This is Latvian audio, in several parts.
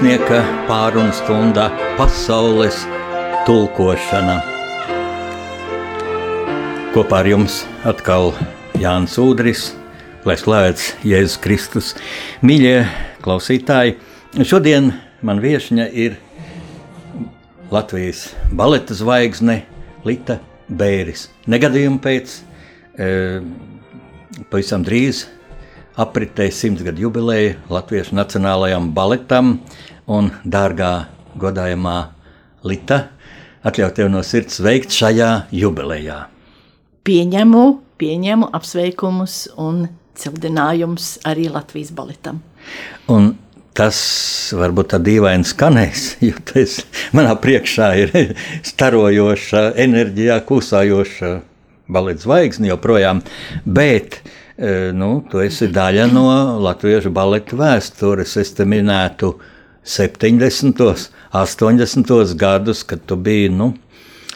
rakstnieka pārunu stundā pasaules tulkošana. Kopā ar jums atkal Jānis Udris, lai slavēts Jēzus Kristus. Mīļie klausītāji, šodien man viesņa ir Latvijas baleta zvaigzne Lita Bēris. Negadījuma pēc e, pavisam drīz apritēja simts gadu jubileja Latvijas Nacionālajam baletam un dārgā godājamā Lita. Atļauju tev no sirds sveikt šajā jubilejā. Pieņemu, pieņemu apsveikumus un cildinājumus arī Latvijas baletam. Un tas varbūt tā dīvaini skanēs, jo tas manā priekšā ir starojoša, enerģijā kūsājoša baleta zvaigzne joprojām. Bet nu, tu esi daļa no latviešu baleta vēstures. Es te minētu 70. un 80. gadus, kad tu biji nu,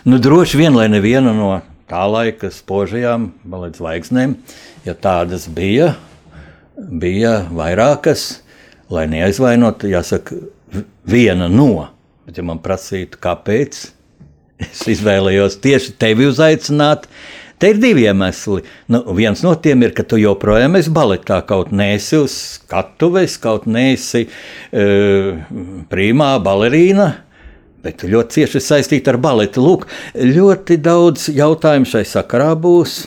nu, droši vien, lai neviena no tā laika spožajām baleta zvaigznēm, ja tādas bija, bija vairākas lai neaizvainotu, jāsaka, viena no. Bet, ja man prasītu, kāpēc es izvēlējos tieši tevi uzaicināt, te ir divi iemesli. Nu, viens no tiem ir, ka tu joprojām esi baletā, kaut nesi uz skatuves, kaut nesi uh, primā balerīna. Bet ļoti cieši saistīta ar baletu. Lūk, ļoti daudz jautājumu šai sakarā būs.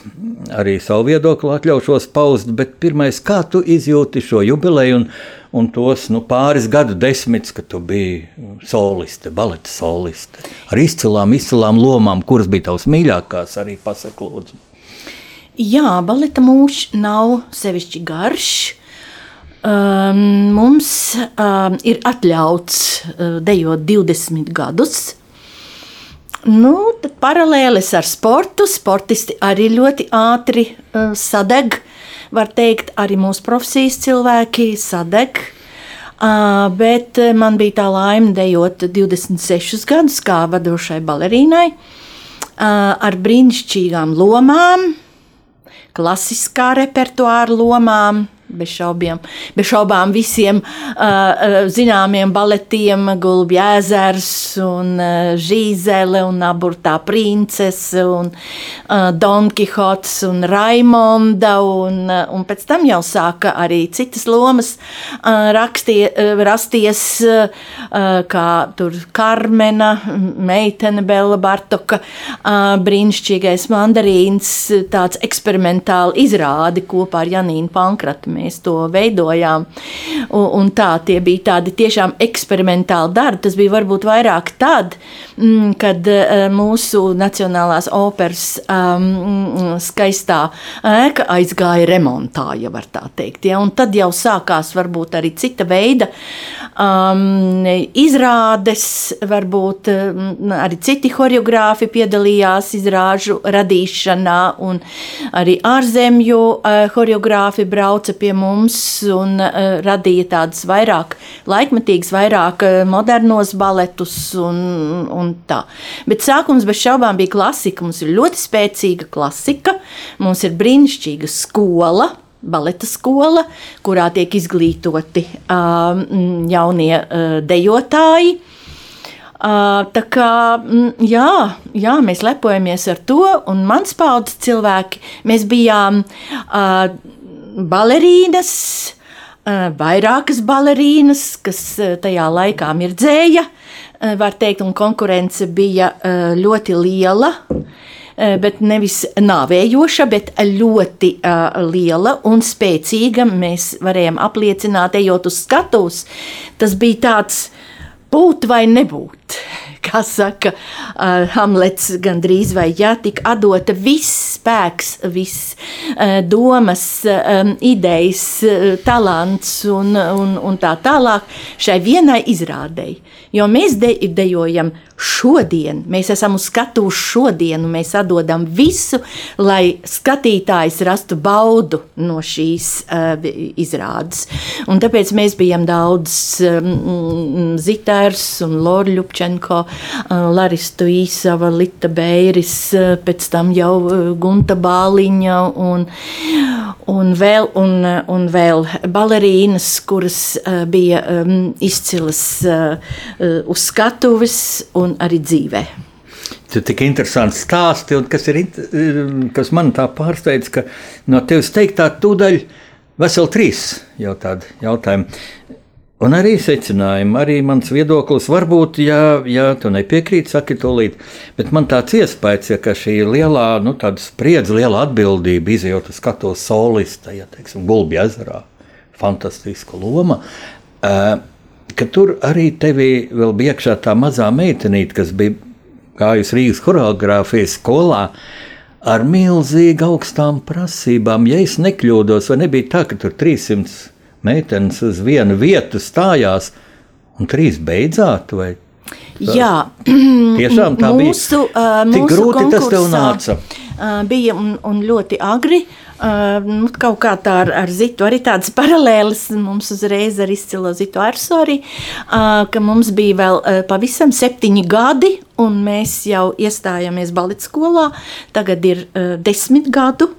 Arī savu viedokli atļaušos paust. Bet pirmais, kā tu izjūti šo jubileju un, un tos nu, pāris gadu desmitus, kad tu biji soliste, baleta soliste. Ar izcilām, izcilām lomām, kuras bija tavas mīļākās, arī pasaklūdzu. Jā, baleta mūžs nav sevišķi garš. Um, mums um, ir atļauts uh, dejot 20 gadus. Nu, paralēlis ar sportu, sportisti arī ļoti ātri uh, sadeg var teikt, arī mūsu profesijas cilvēki sadeg. Uh, bet man bija tā laime dejot 26 gadus kā vadošai balerīnai uh, ar brīnišķīgām lomām, klasiskā repertuāra lomām bez šaubiem, bez šaubām visiem uh, zināmiem baletiem, Gulbja ezers un uh, Žīzele un Aburtā princese un uh, Don Kihots un Raimonda un, uh, un pēc tam jau sāka arī citas lomas uh, rakstie, uh, rasties, uh, kā tur Karmena, meitene Bela Bartoka, uh, brīnišķīgais mandarīns, tāds eksperimentāli izrādi kopā ar Janīnu Pankratu mēs to veidojām. Un, un tā, tie bija tādi tiešām eksperimentāli darbi. Tas bija varbūt vairāk tad, mm, kad eh, mūsu Nacionālās operas um, skaistā ēka aizgāja remontā, ja var tā teikt. Ja? Un tad jau sākās varbūt arī cita veida um, izrādes, varbūt um, arī citi choreogrāfi piedalījās izrāžu radīšanā, un arī ārzemju uh, choreogrāfi brauca pie mums un uh, radīja tādas vairāk laikmetīgas, vairāk uh, modernos baletus un, un tā. Bet sākums bez šaubām bija klasika. Mums ir ļoti spēcīga klasika, mums ir brīnišķīga skola baleta skola, kurā tiek izglītoti uh, jaunie uh, dejotāji. Uh, tā kā jā, jā, mēs lepojamies ar to, un mans paudzes cilvēki, mēs bijām uh, balerīnas, vairākas balerīnas, kas tajā laikā mirdzēja, var teikt, un konkurence bija ļoti liela. Bet nevis nāvējoša, bet ļoti uh, liela un spēcīga. Mēs varējām apliecināt, ejot uz skatuves. Tas bija tāds būt vai nebūt. Kā saka uh, Hamlets, gandrīz vai jā, tika atdota viss spēks, viss uh, domas, um, idejas, uh, talants un, un, un tā tālāk šai vienai izrādēji. Jo mēs de, dejojam šodien, mēs esam uz skatuves šodien, un mēs atdodam visu, lai skatītājs rastu baudu no šīs uh, izrādes. Un tāpēc mēs bijām daudz um, Zitārs un Lorija Ļupčenko, Larista Īsava, Lita Beiris, pēc tam jau Gunta Bāliņa un, un, vēl, un, un vēl balerīnas, kuras bija izcilas uz skatuves un arī dzīvē. Tur tik interesanti stāsti, un kas, ir, kas man tā pārsteidz, ka no tevis teiktā tūdaļ veseli trīs jau tādi jautājumi. Un arī secinājumi, arī mans viedoklis, varbūt, ja, ja tu nepiekrīti, saki to līdzi. Bet man tāds iespējas, ja, ka šī lielā, nu, spriedze, liela atbildība, izjūta skatos solista, ja teiksim, Gulbja ezerā, fantastiska loma. Uh, tur arī tevī vēl bija iekšā tā mazā meitenīte, kas bija gājusi Rīgas choreogrāfijas skolā. Ar milzīgi augstām prasībām, ja es nekļūdos, vai nebija tā, ka tur 300 meitenes uz vienu vietu stājās, un trīs beidzāt? Vai? Tā, Jā, tiešām tā mūsu, bija. Uh, mūsu Tik grūti tas tev nāca. Bija un, un ļoti agri. Nu, kaut kā tā ar, ar Zitu arī tādas paralēlas mums uzreiz ar izcilo Zitu uh, ka mums bija vēl pavisam septiņi gadi, un mēs jau iestājāmies baleta skolā. Tagad ir desmit gadu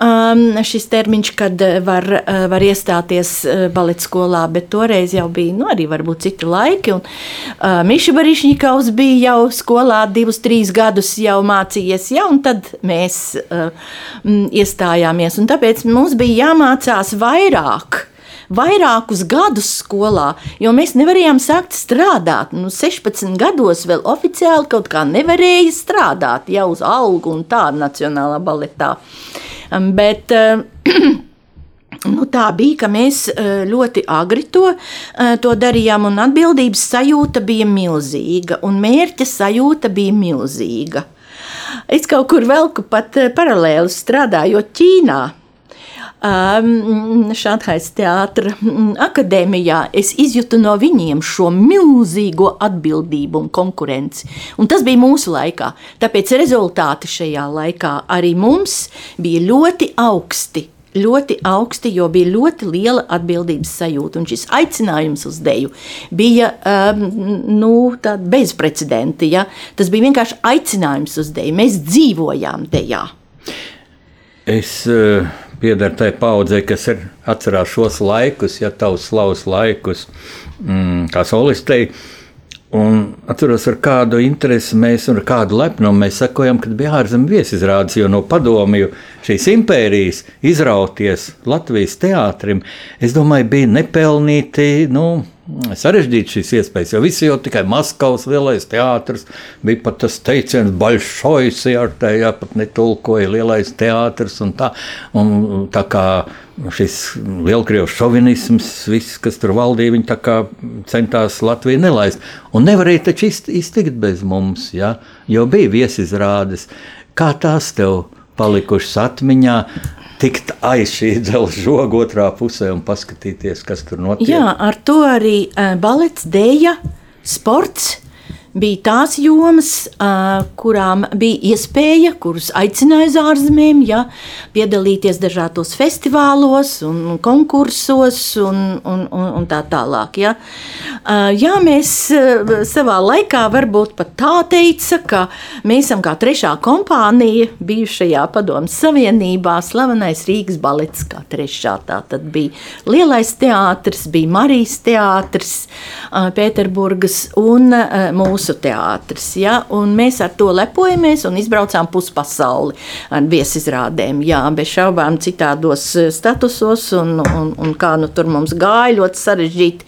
um, šis termiņš, kad uh, var, uh, var iestāties uh, baleta skolā, bet toreiz jau bija nu, arī citi laiki. Un, uh, Miša Barišņikovs bija jau skolā divus, trīs gadus jau mācījies, ja, un tad mēs uh, m, iestājāmies. Un tāpēc mums bija jāmācās vairāk vairākus gadus skolā, jo mēs nevarējām sākt strādāt. Nu, 16 gados vēl oficiāli kaut kā nevarēja strādāt jau uz algu un tā nacionālā baletā. Bet, Nu, tā bija, ka mēs ļoti agri to, to darījām, un atbildības sajūta bija milzīga, un mērķa sajūta bija milzīga. Es kaut kur velku pat paralēli strādājot Ķīnā Šanhais teātra akadēmijā, es izjūtu no viņiem šo milzīgo atbildību un konkurenci. Un tas bija mūsu laikā. Tāpēc rezultāti šajā laikā arī mums bija ļoti augsti. Ļoti augsti, jo bija ļoti liela atbildības sajūta. Un šis aicinājums uz deju bija um, nu, bezprecedenta. Ja? Tas bija vienkārši aicinājums uz deju. Mēs dzīvojām dejā. Es uh pieder tai paudzei, kas ir atcerās šos laikus, ja tavs slavas laikus, mm, kā solistei. Un atceros, ar kādu interesi mēs un ar kādu lepnumu mēs sakojam, kad bija ārzemju viesizrādes, jo no padomju šīs impērijas izrauties Latvijas teātrim, es domāju, bija nepelnīti. Nu, sarežģīti šīs iespējas, jo visi jau tikai Maskavas lielais teātris, bija pat tas teiciens, baļšojas, ar tā, jā, pat netulkoja lielais teātris un tā, un tā kā šis lielkrievu šovinisms, viss, kas tur valdīja, viņi tā kā centās Latviju nelaist, un nevarēja taču iztikt bez mums, jā, jo bija viesizrādes, kā tās tev palikušas atmiņā, tikt aiz šī dzelzceļa žoga otrā pusē un paskatīties, kas tur notiek. Jā, ar to arī uh, balets, dēļa, sports bija tās jomas, kurām bija iespēja, kuras aicināja uz ārzemēm, ja, piedalīties dažādos festivālos, un konkursos un, un, un, un tā tālāk. Ja. Jā, mēs savā laikā varbūt pat tā teica, ka mēs esam kā trešā kompānija bijušajā Padomas Savienībā, slavenais Rīgas balets kā trešā. Tā tad bija Lielais teātris, bija Marijas teātris, Pēterburgas un mūsu mūsu teātris. Ja? Mēs ar to lepojamies un izbraucām puspasauli ar viesizrādēm. Jā, bez šaubām citādos eh, statusos, un, un, un kā nu tur mums gāja ļoti sarežģīti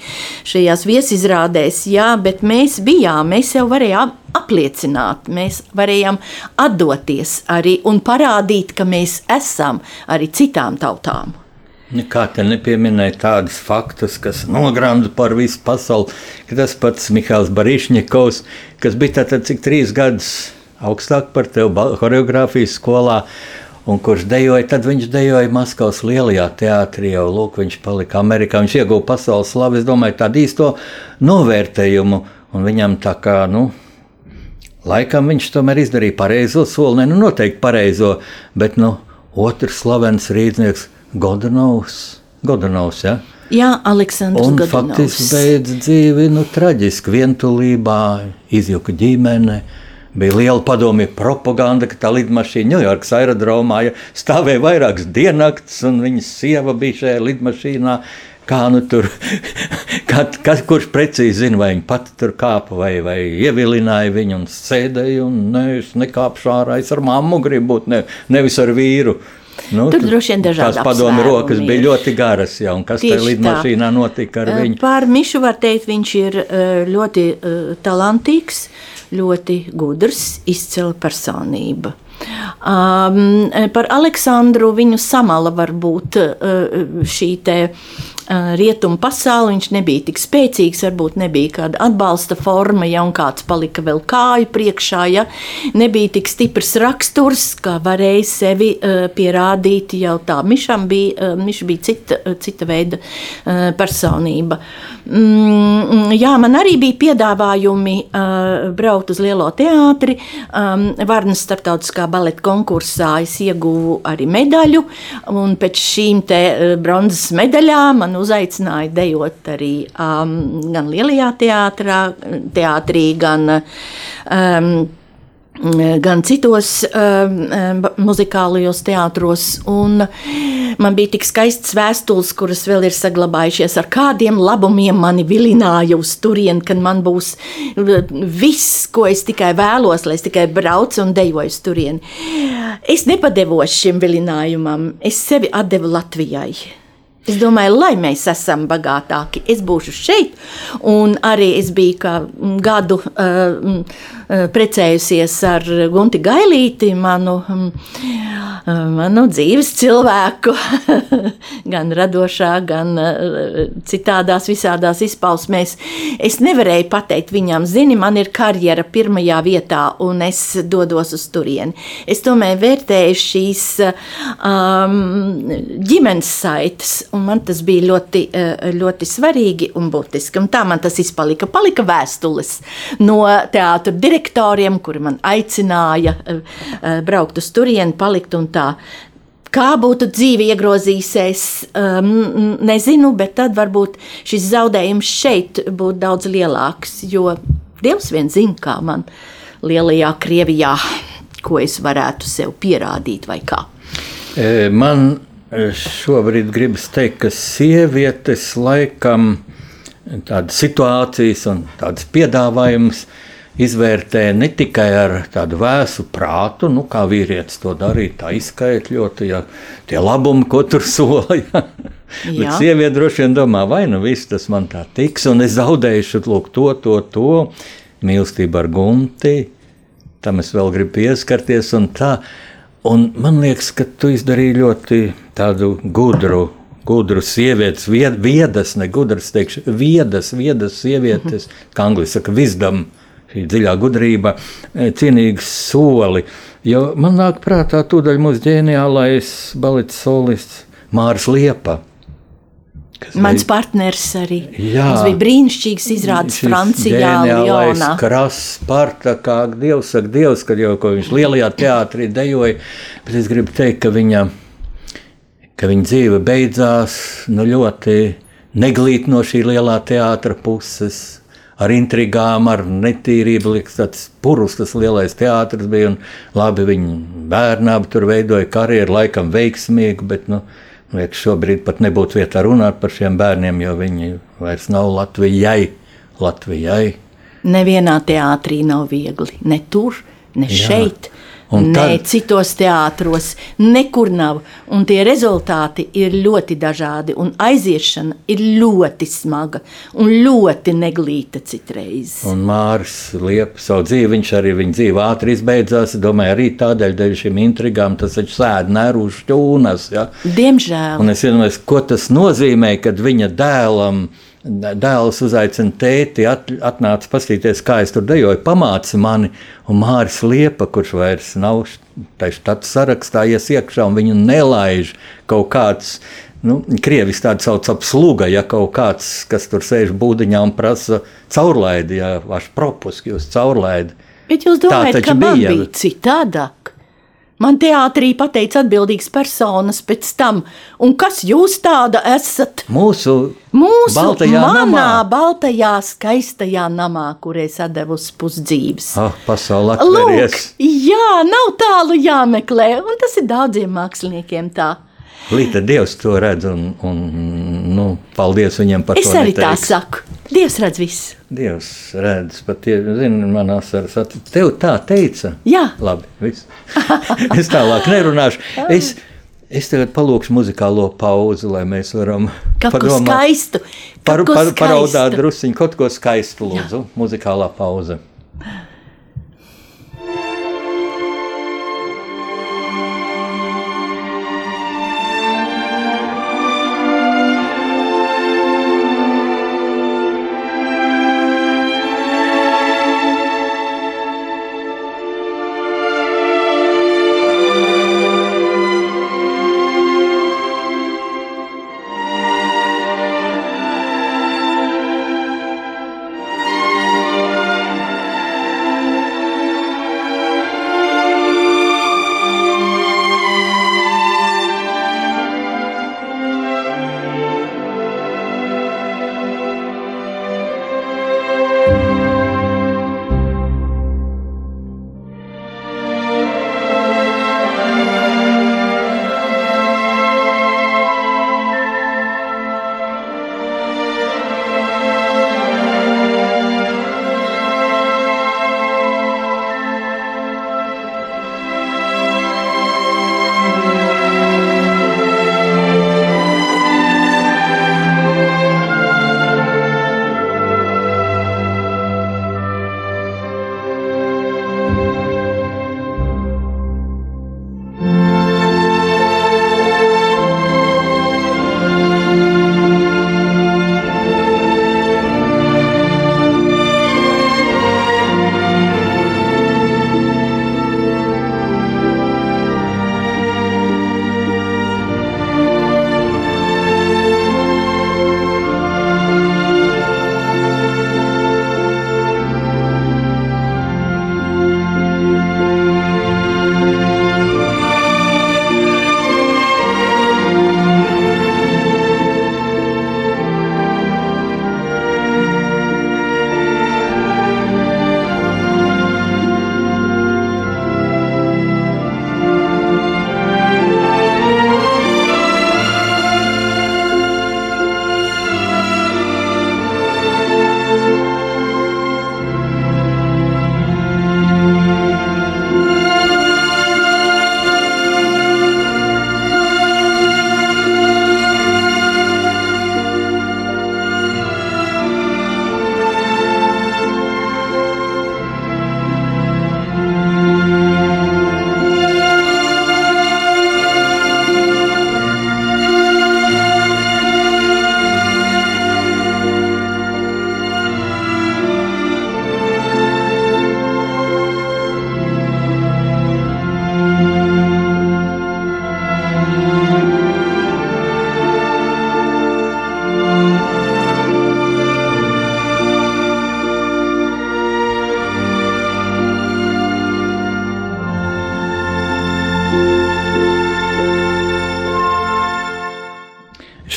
šajās viesizrādēs. Jā, bet mēs bijām, mēs jau varējām apliecināt, mēs varējām atdoties arī un parādīt, ka mēs esam arī citām tautām. Kā te nepieminēja tādus faktus, kas nogranda par visu pasauli, ka tas pats Mihāls Barīšņikovs, kas bija tātad cik trīs gadus augstāk par tevi choreogrāfijas skolā, un kurš dejoja, tad viņš dejoja Maskavas lielajā teātrī, jau. Lūk, viņš palika Amerikā, viņš ieguva pasaules slavu, es domāju, tādu īsto novērtējumu, un viņam tā kā, nu, laikam viņš tomēr izdarīja pareizo soli, ne, nu, noteikti pareizo, bet, nu, otrs slavens rīdznieks – Godanovs. Godanovs ja? Jā, Aleksandrs Un Godinovs. faktiski beidz dzīvi nu, traģiski, vientulībā, izjuka ģimene. Bija liela padomju propaganda, ka tā lidmašīna Ņujorkas aerodromā ja, stāvēja vairākas diennakts, un viņas sieva bija šajā lidmašīnā. Kā nu tur, kad, kad, kurš precīzi zina, vai viņa pati tur kāpa vai, vai ievilināja viņu un sēdēja, un ne, es nekāpšu ārā, es ar mammu gribu būt, ne, nevis ar vīru. Nu, Tur droši vien dažādi Tās padomi rokas bija ir. ļoti garas, jā, un kas tajā lidmašīnā notika ar viņu? Par Mišu var teikt, viņš ir eh, ļoti eh, talantīgs, ļoti gudrs, izcila personība. Um, par Aleksandru viņu samala varbūt uh, šī te rietumu pasaule. Viņš nebija tik spēcīgs, varbūt nebija kāda atbalsta forma, ja un kāds palika vēl kāju priekšā. Ja nebija tik stiprs raksturs, kā varēja sevi uh, pierādīt jau tā. Mišam bija, uh, Miša bija cita, cita veida uh, personība. Mm, jā, man arī bija piedāvājumi braukt uz Lielo teātri. Um, Varnas starptautiskā baleta konkursā es ieguvu arī medaļu, un pēc šīm te bronzas medaļām man uzaicināja dejot arī um, gan Lielajā teātrā, teātrī, gan um, gan citos um, um, muzikālajos teātros. Man bija tik skaists vēstules, kuras vēl ir saglabājušies, ar kādiem labumiem mani vilināja uz turieni, kad man būs viss, ko es tikai vēlos, lai es tikai braucu un dejoju uz turieni. Es nepadevos šim vilinājumam, es sevi atdevu Latvijai. Es domāju, lai mēs esam bagātāki, es būšu šeit. Un arī es biju kā gadu uh, precējusies ar Gunti Gailīti, manu, uh, manu dzīves cilvēku, gan radošā, gan citādās, visādās izpausmēs. Es nevarēju pateikt viņam, zini, man ir karjera pirmajā vietā, un es dodos uz turieni. Es tomēr vērtēju šīs um, ģimenes saites un man tas bija ļoti, ļoti svarīgi un būtiski. Un tā man tas izpalika. Palika vēstules no teātra direktoriem, kuri man aicināja braukt uz turieni, palikt un tā. Kā būtu dzīve iegrozījusies, um, nezinu, bet tad varbūt šis zaudējums šeit būtu daudz lielāks. Jo Dievs vien zina, kā man lielajā Krievijā, ko es varētu sev pierādīt vai kā. Man šobrīd gribas teikt, ka sievietes laikam tādas situācijas un tādas piedāvājumus izvērtē ne tikai ar tādu vēsu prātu, nu, kā vīrietis to darīja, tā izskaitļot, ja tie labumi, ko tur sola. Ja. Bet sieviete droši vien domā, vai nu viss tas man tā tiks, un es zaudēšu lūk, to, to, to mīlestību ar gunti. Tam es vēl gribu pieskarties, un tā. Un man liekas, ka tu izdarīji ļoti tādu gudru, gudru sievietes, vied, viedas, ne gudras, teikšu, viedas, viedas sievietes, kā angļuiski saka, wisdom, šī dziļā gudrība, eh, cienīgs soli. Jo man nāk prātā tūdaļ mūsu ģeniālais balets solists Mārs Liepa. Mans veic- partneris arī. Jā. Mums bija brīnišķīgs izrādes Francijā, ģeniālais Lionā. Krasts, Sparta, kā Dievs saka, Dievs, kad jau ko viņš lielajā teātrī dejoja. Bet es gribu teikt, ka viņa, ka viņa dzīve beidzās nu, ļoti neglīt no šī lielā teātra puses. Ar intrigām, ar netīrību, liekas, tāds purvs, tas lielais teātris bija. Labi, viņa bērnā tur veidoja karjeru, laikam veiksmīgu, bet nu, liekas, šobrīd pat nebūtu vietā runāt par šiem bērniem, jo viņi vairs nav Latvijai. Latvijai. Nevienā teātrī nav viegli. Ne tur, ne Jā. šeit. Un ne tad- citos teātros, nekur nav. Un tie rezultāti ir ļoti dažādi, un aiziešana ir ļoti smaga un ļoti neglīta citreiz. Un Mārcis Liepa savu dzīvi, viņš arī viņa dzīve ātri izbeidzās. Domāju, arī tādēļ, dēļ šīm intrigām, tas taču sēž nerūšu šķūnas. Ja? Diemžēl. Un es iedomājos, ko tas nozīmē, kad viņa dēlam. Dēls uzaicina tēti, at, atnāca paskatīties, kā es tur dejoju, pamāca mani. Un Mārcis Liepa, kurš vairs nav tajā štāta sarakstā, ies iekšā un viņu nelaiž kaut kāds. Nu, Krievis tādu sauc par sluga, ja kaut kāds, kas tur sēž būdiņā un prasa caurlaidi, ja vaš propuski uz caurlaidi. Bet jūs domājat, ka man bija. bija citādāk? Man teātrī pateica atbildīgas personas pēc tam, un kas jūs tāda esat? Mūsu, Mūsu baltajā manā namā. baltajā, skaistajā namā, kurai sadevusi pusdzīves. Oh, pasaulē Lūk, jā, nav tālu jāmeklē, un tas ir daudziem māksliniekiem tā. Līta Dievs to redz, un, un nu, paldies viņam par Es to. arī tā neteiks. saku. Dievs redz visu. Dievs redz, pat, ja, zini, man asaras, at- tev tā teica. Jā. Labi, es tālāk nerunāšu. Es, es tagad palūkšu muzikālo pauzi, lai mēs varam Kaut ko skaistu. Par, kaut par, paraudāt skaistu. drusciņu, kaut ko skaistu, lūdzu. Muzikālā pauze.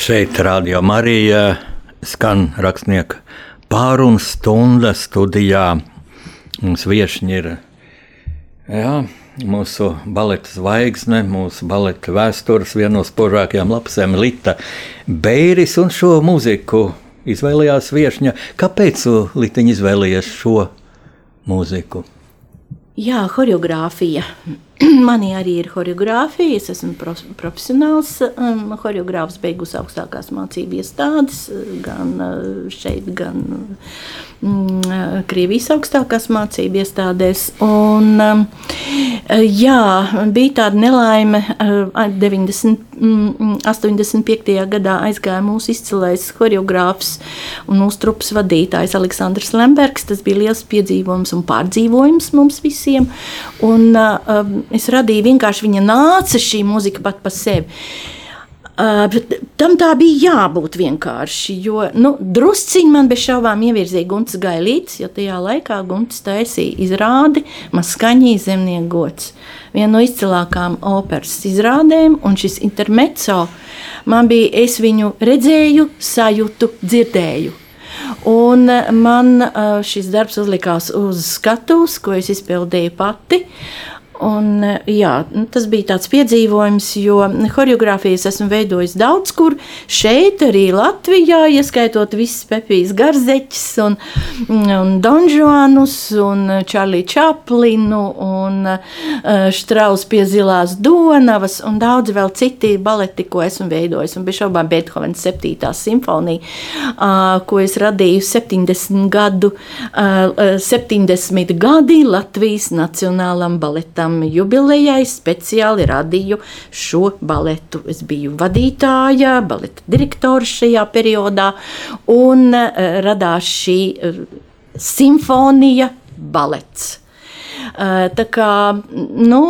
Šeit Rādio Marija skan rakstnieka pārunu stunda studijā. Mums viešņi ir jā, mūsu baleta zvaigzne, mūsu baleta vēstures viena no spožākajām lapsēm Lita Beiris un šo mūziku izvēlējās viešņa. Kāpēc tu, Litiņ, izvēlējies šo mūziku? Jā, choreogrāfija. Manī arī ir choreogrāfija. Es esmu pro, profesionāls um, choreogrāfs, beigus augstākās mācību iestādes, gan uh, šeit, gan mm, Krievijas augstākās mācību iestādēs. Un, um, jā, bija tāda nelaime. Uh, 90, mm, 85. gadā aizgāja mūsu izcilais choreogrāfs un mūsu trupas vadītājs Aleksandrs Lembergs. Tas bija liels piedzīvojums un pārdzīvojums mums visiem. Un, uh, es radīju vienkārši viņa nāca šī mūzika pat pa sevi. Uh, tam tā bija jābūt vienkārši. Jo nu, drusciņi man bez šaubām ievirzīja Gunts Gailīts, jo tajā laikā Gunts taisīja izrādi Maskaņī zemnieku gods. Viena no izcilākām operas izrādēm, un šis intermezzo man bija, es viņu redzēju, sajūtu, dzirdēju. Un man šis darbs uzlikās uz skatuves, ko es izpildīju pati. Un, jā, nu, tas bija tāds piedzīvojums, jo choreogrāfijas esmu veidojis daudz kur. Šeit, arī Latvijā, ieskaitot visas Pepijas Garzeķis, un, un Donžuanus, un Čārliju Čaplinu, un uh, Štraus pie Zilās Donavas, un daudz vēl citi baleti, ko esmu veidojis. Un bez šaubām Beethovens 7. simfonija, uh, ko es radīju 70 gadu, uh, 70 gadi Latvijas Nacionālam baletam tam jubilejai speciāli radīju šo baletu. Es biju vadītāja, baleta direktors šajā periodā, un uh, radās šī uh, simfonija balets. Eh, tā kā, nu,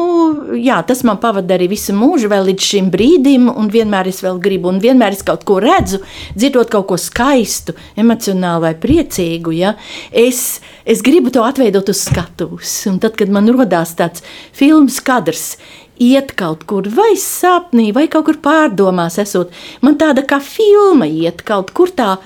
jā, tas man pavada arī visu mūžu, vēl līdz šim brīdim, un vienmēr es vēl gribu, un vienmēr es kaut ko redzu, dzirdot kaut ko skaistu, emocionālu vai priecīgu. Ja, es, es gribu to atveidot uz skatuves. Un tad, kad man rodās tāds filmas kadrs, iet kaut kur, vai sapnī, vai kaut kur pārdomās, esot, man tāda kā filma iet kaut kur tā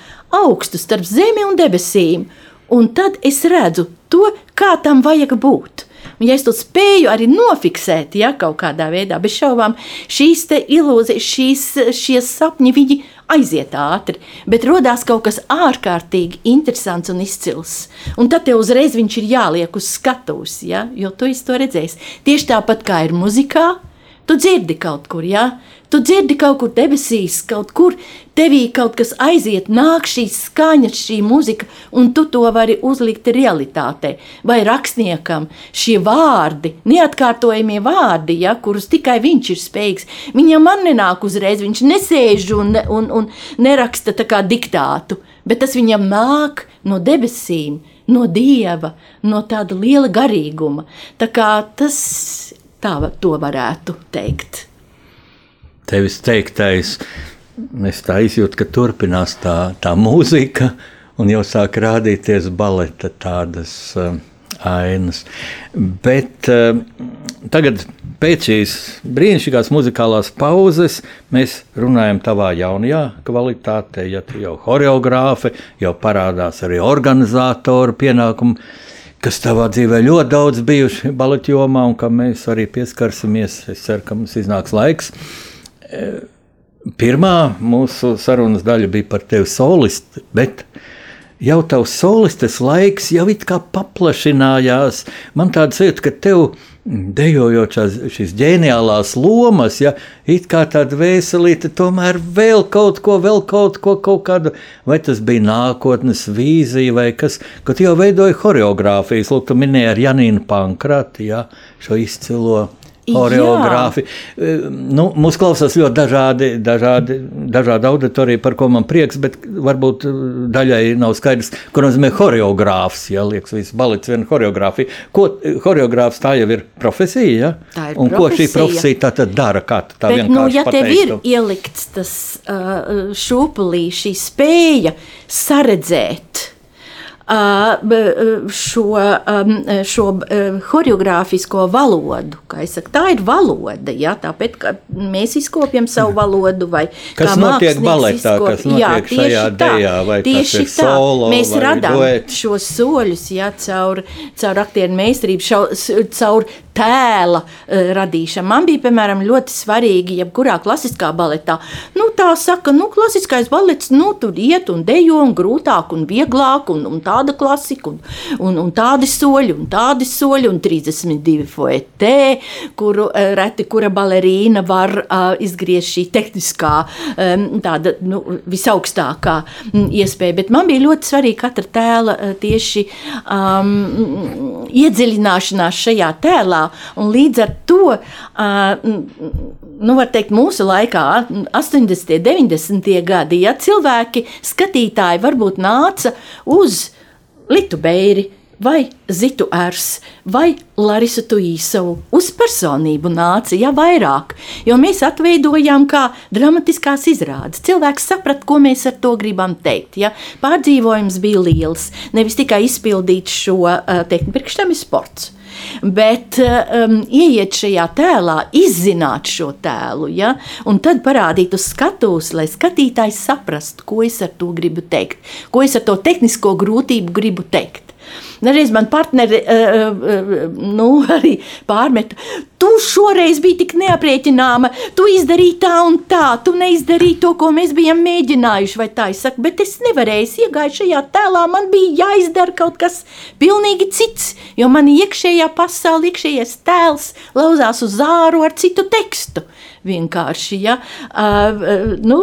augstu starp zemi un debesīm. Un tad es redzu to, kā tam vajag būt. Un, ja es to spēju arī nofiksēt, ja kaut kādā veidā, bez šaubām, šīs ilūzijas, šīs, šie sapņi, viņi aiziet ātri, bet radās kaut kas ārkārtīgi interesants un izcils. Un tad tev uzreiz viņš ir jāliek uz skatuves, ja? jo tu to redzēsi. Tieši tāpat kā ir muzikā, tu dzirdi kaut kur, ja? Tu dzirdi kaut kur debesīs, kaut kur tevī kaut kas aiziet, nāk šīs skaņas, šī muzika, un tu to vari uzlikt realitātei. Vai rakstniekam šie vārdi, neatkārtojamie vārdi, ja, kurus tikai viņš ir spējīgs, viņam man nenāk uzreiz, viņš nesēž un, un, un neraksta tā kā diktātu, bet tas viņam nāk no debesīm, no dieva, no tāda liela garīguma. Tā kā tas tā to varētu teikt tevis teiktais, es tā izjūtu, ka turpinās tā, tā mūzika, un jau sāk rādīties baleta tādas uh, ainas. Bet uh, tagad, pēc šīs brīnišķīgās muzikālās pauzes, mēs runājam tavā jaunajā kvalitātē, ja tu jau choreogrāfi, jau parādās arī organizatoru pienākumu kas tavā dzīvē ļoti daudz bijuši baleta jomā, un kam mēs arī pieskarsimies. Es ceru, ka mums iznāks laiks. Pirmā mūsu sarunas daļa bija par tevi solistu, bet jau tavs solistes laiks jau it kā paplašinājās. Man tāds sajūta, ka tev dejojot šīs ģeniālās lomas, ja it kā tāda veselīte, tomēr vēl kaut ko, vēl kaut ko, kaut kādu, vai tas bija nākotnes vīzija, vai kas, kad jau veidoja horeogrāfijas, lūk, tu minēji ar Janīnu Pankrati, ja, šo izcilo Horeogrāfi. Nu, mums klausās ļoti dažādi, dažādi, dažādi auditorija, par ko man prieks, bet varbūt daļai nav skaidrs, ko nozīmē horeogrāfs. Ja liekas, viss balets viena horeogrāfija. Ko horeogrāfs tā jau ir profesija? Ja? Tā ir Un profesija. ko šī profesija tā tad dara? Kā tā bet, vienkārši nu, ja tev pateiktu? ir ielikts tas uh, šūpulī, šī spēja saredzēt šo, šo choreogrāfisko valodu. Saku, tā ir valoda. Ja? Tāpēc mēs izkopjam savu valodu. Kas notiek baletā, izkop... kas notiek jā, šajā tā, dejā, vai tieši ir solo, mēs radām duet? šos soļus ja, caur, caur aktieru meistarību, šau, caur tēla uh, radīšanu. Man bija, piemēram, ļoti svarīgi, jebkurā klasiskā baletā. Nu, tā saka, nu, klasiskais balets, nu, tur iet un dejo, un grūtāk un vieglāk, un, un tāda klasika, un, un, un tādi soļi, un tādi soļi, un 32 foetē, kuru uh, reti kura balerīna var uh, izgriezt šī tehniskā, um, tāda nu, visaugstākā um, iespēja. Bet man bija ļoti svarīgi katra tēla uh, tieši um, iedziļināšanās šajā tēlā. Un līdz ar to, nu, var teikt, mūsu laikā, 80. un 90. gadi, ja cilvēki, skatītāji, varbūt nāca uz Litu Beiri vai Zitu Ers, vai Larisu Tuīsovu uz personību nāca ja vairāk, jo mēs atveidojām kā dramatiskās izrādes. Cilvēks saprat, ko mēs ar to gribam teikt. Ja? Pārdzīvojums bija liels, nevis tikai izpildīt šo tehniku, priekš tam ir sports. Bet um, ieiet šajā tēlā, izzināt šo tēlu, ja, un tad parādīt uz skatuves, lai skatītājs saprastu, ko es ar to gribu teikt, ko es ar to tehnisko grūtību gribu teikt. Dažreiz man partneri uh, uh, nu, arī pārmeta, tu šoreiz biji tik neaprēķināma, tu izdarīji tā un tā, tu neizdarīji to, ko mēs bijām mēģinājuši. Vai tā es saku, bet es nevarēju, es iegāju šajā tēlā, man bija jāizdara kaut kas pilnīgi cits, jo man iekšējā pasaule, iekšējais tēls lauzās uz āru ar citu tekstu vienkārši. Ja? Uh, nu,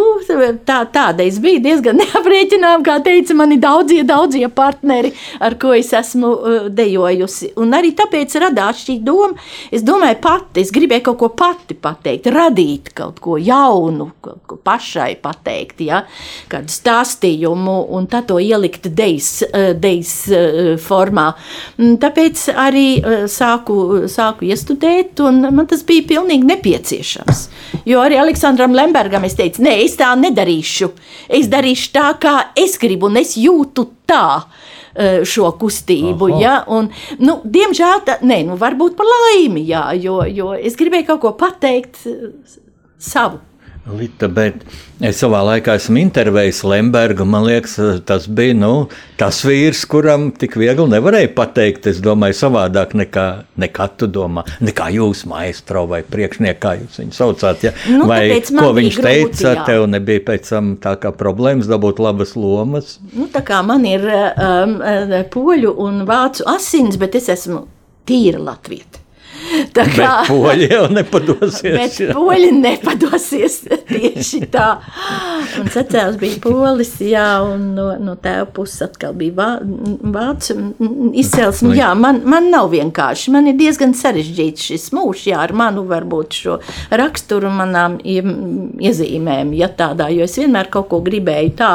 tā, tāda es biju diezgan neaprēķināma, kā teica mani daudzie, daudzie partneri, ar ko es esmu uh, dejojusi. Un arī tāpēc radās šī doma. Es domāju, pati, es gribēju kaut ko pati pateikt, radīt kaut ko jaunu, kaut ko pašai pateikt, ja? kādu stāstījumu, un tā to ielikt dejas, dejas formā. Tāpēc arī sāku, sāku iestudēt, un man tas bija pilnīgi nepieciešams. Jo arī Aleksandram Lembergam es teicu, nē, es tā nedarīšu. Es darīšu tā, kā es gribu, un es jūtu tā šo kustību. Aha. Ja? Un, nu, diemžēl, tā, nē, nu, varbūt par laimi, jā, jo, jo es gribēju kaut ko pateikt e, savu. Lita, bet es savā laikā esmu intervējis Lembergu. Man liekas, tas bija nu, tas vīrs, kuram tik viegli nevarēja pateikt. Es domāju, savādāk nekā, nekā tu domā. Nekā jūs, maestro vai priekšnieks, kā jūs viņu saucāt. Ja? Nu, vai ko viņš grūti, teica, jā. tev nebija pēc tam tā kā problēmas dabūt labas lomas? Nu, tā kā man ir um, poļu un vācu asins, bet es esmu tīra latvieta. Tā kā bet poļi jau nepadosies. Bet poļi nepadosies tieši tā. Un secēls bija polis, jā, un no, no tēva puses atkal bija vā, vācu izcelsme. Jā, man, man nav vienkārši. Man ir diezgan sarežģīts šis mūžs, jā, ar manu varbūt šo raksturu manām iezīmēm, ja tādā, jo es vienmēr kaut ko gribēju tā,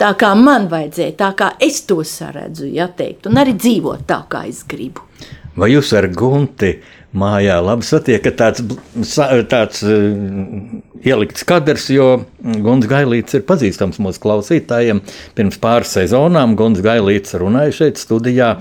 tā kā man vajadzēja, tā kā es to saredzu, ja teikt, un arī dzīvot tā, kā es gribu. Vai jūs ar Gunti mājā labi satiekat tāds, tāds uh, ielikts kadrs, jo Guns Gailīts ir pazīstams mūsu klausītājiem. Pirms pāris sezonām Guns Gailīts runāja šeit studijā.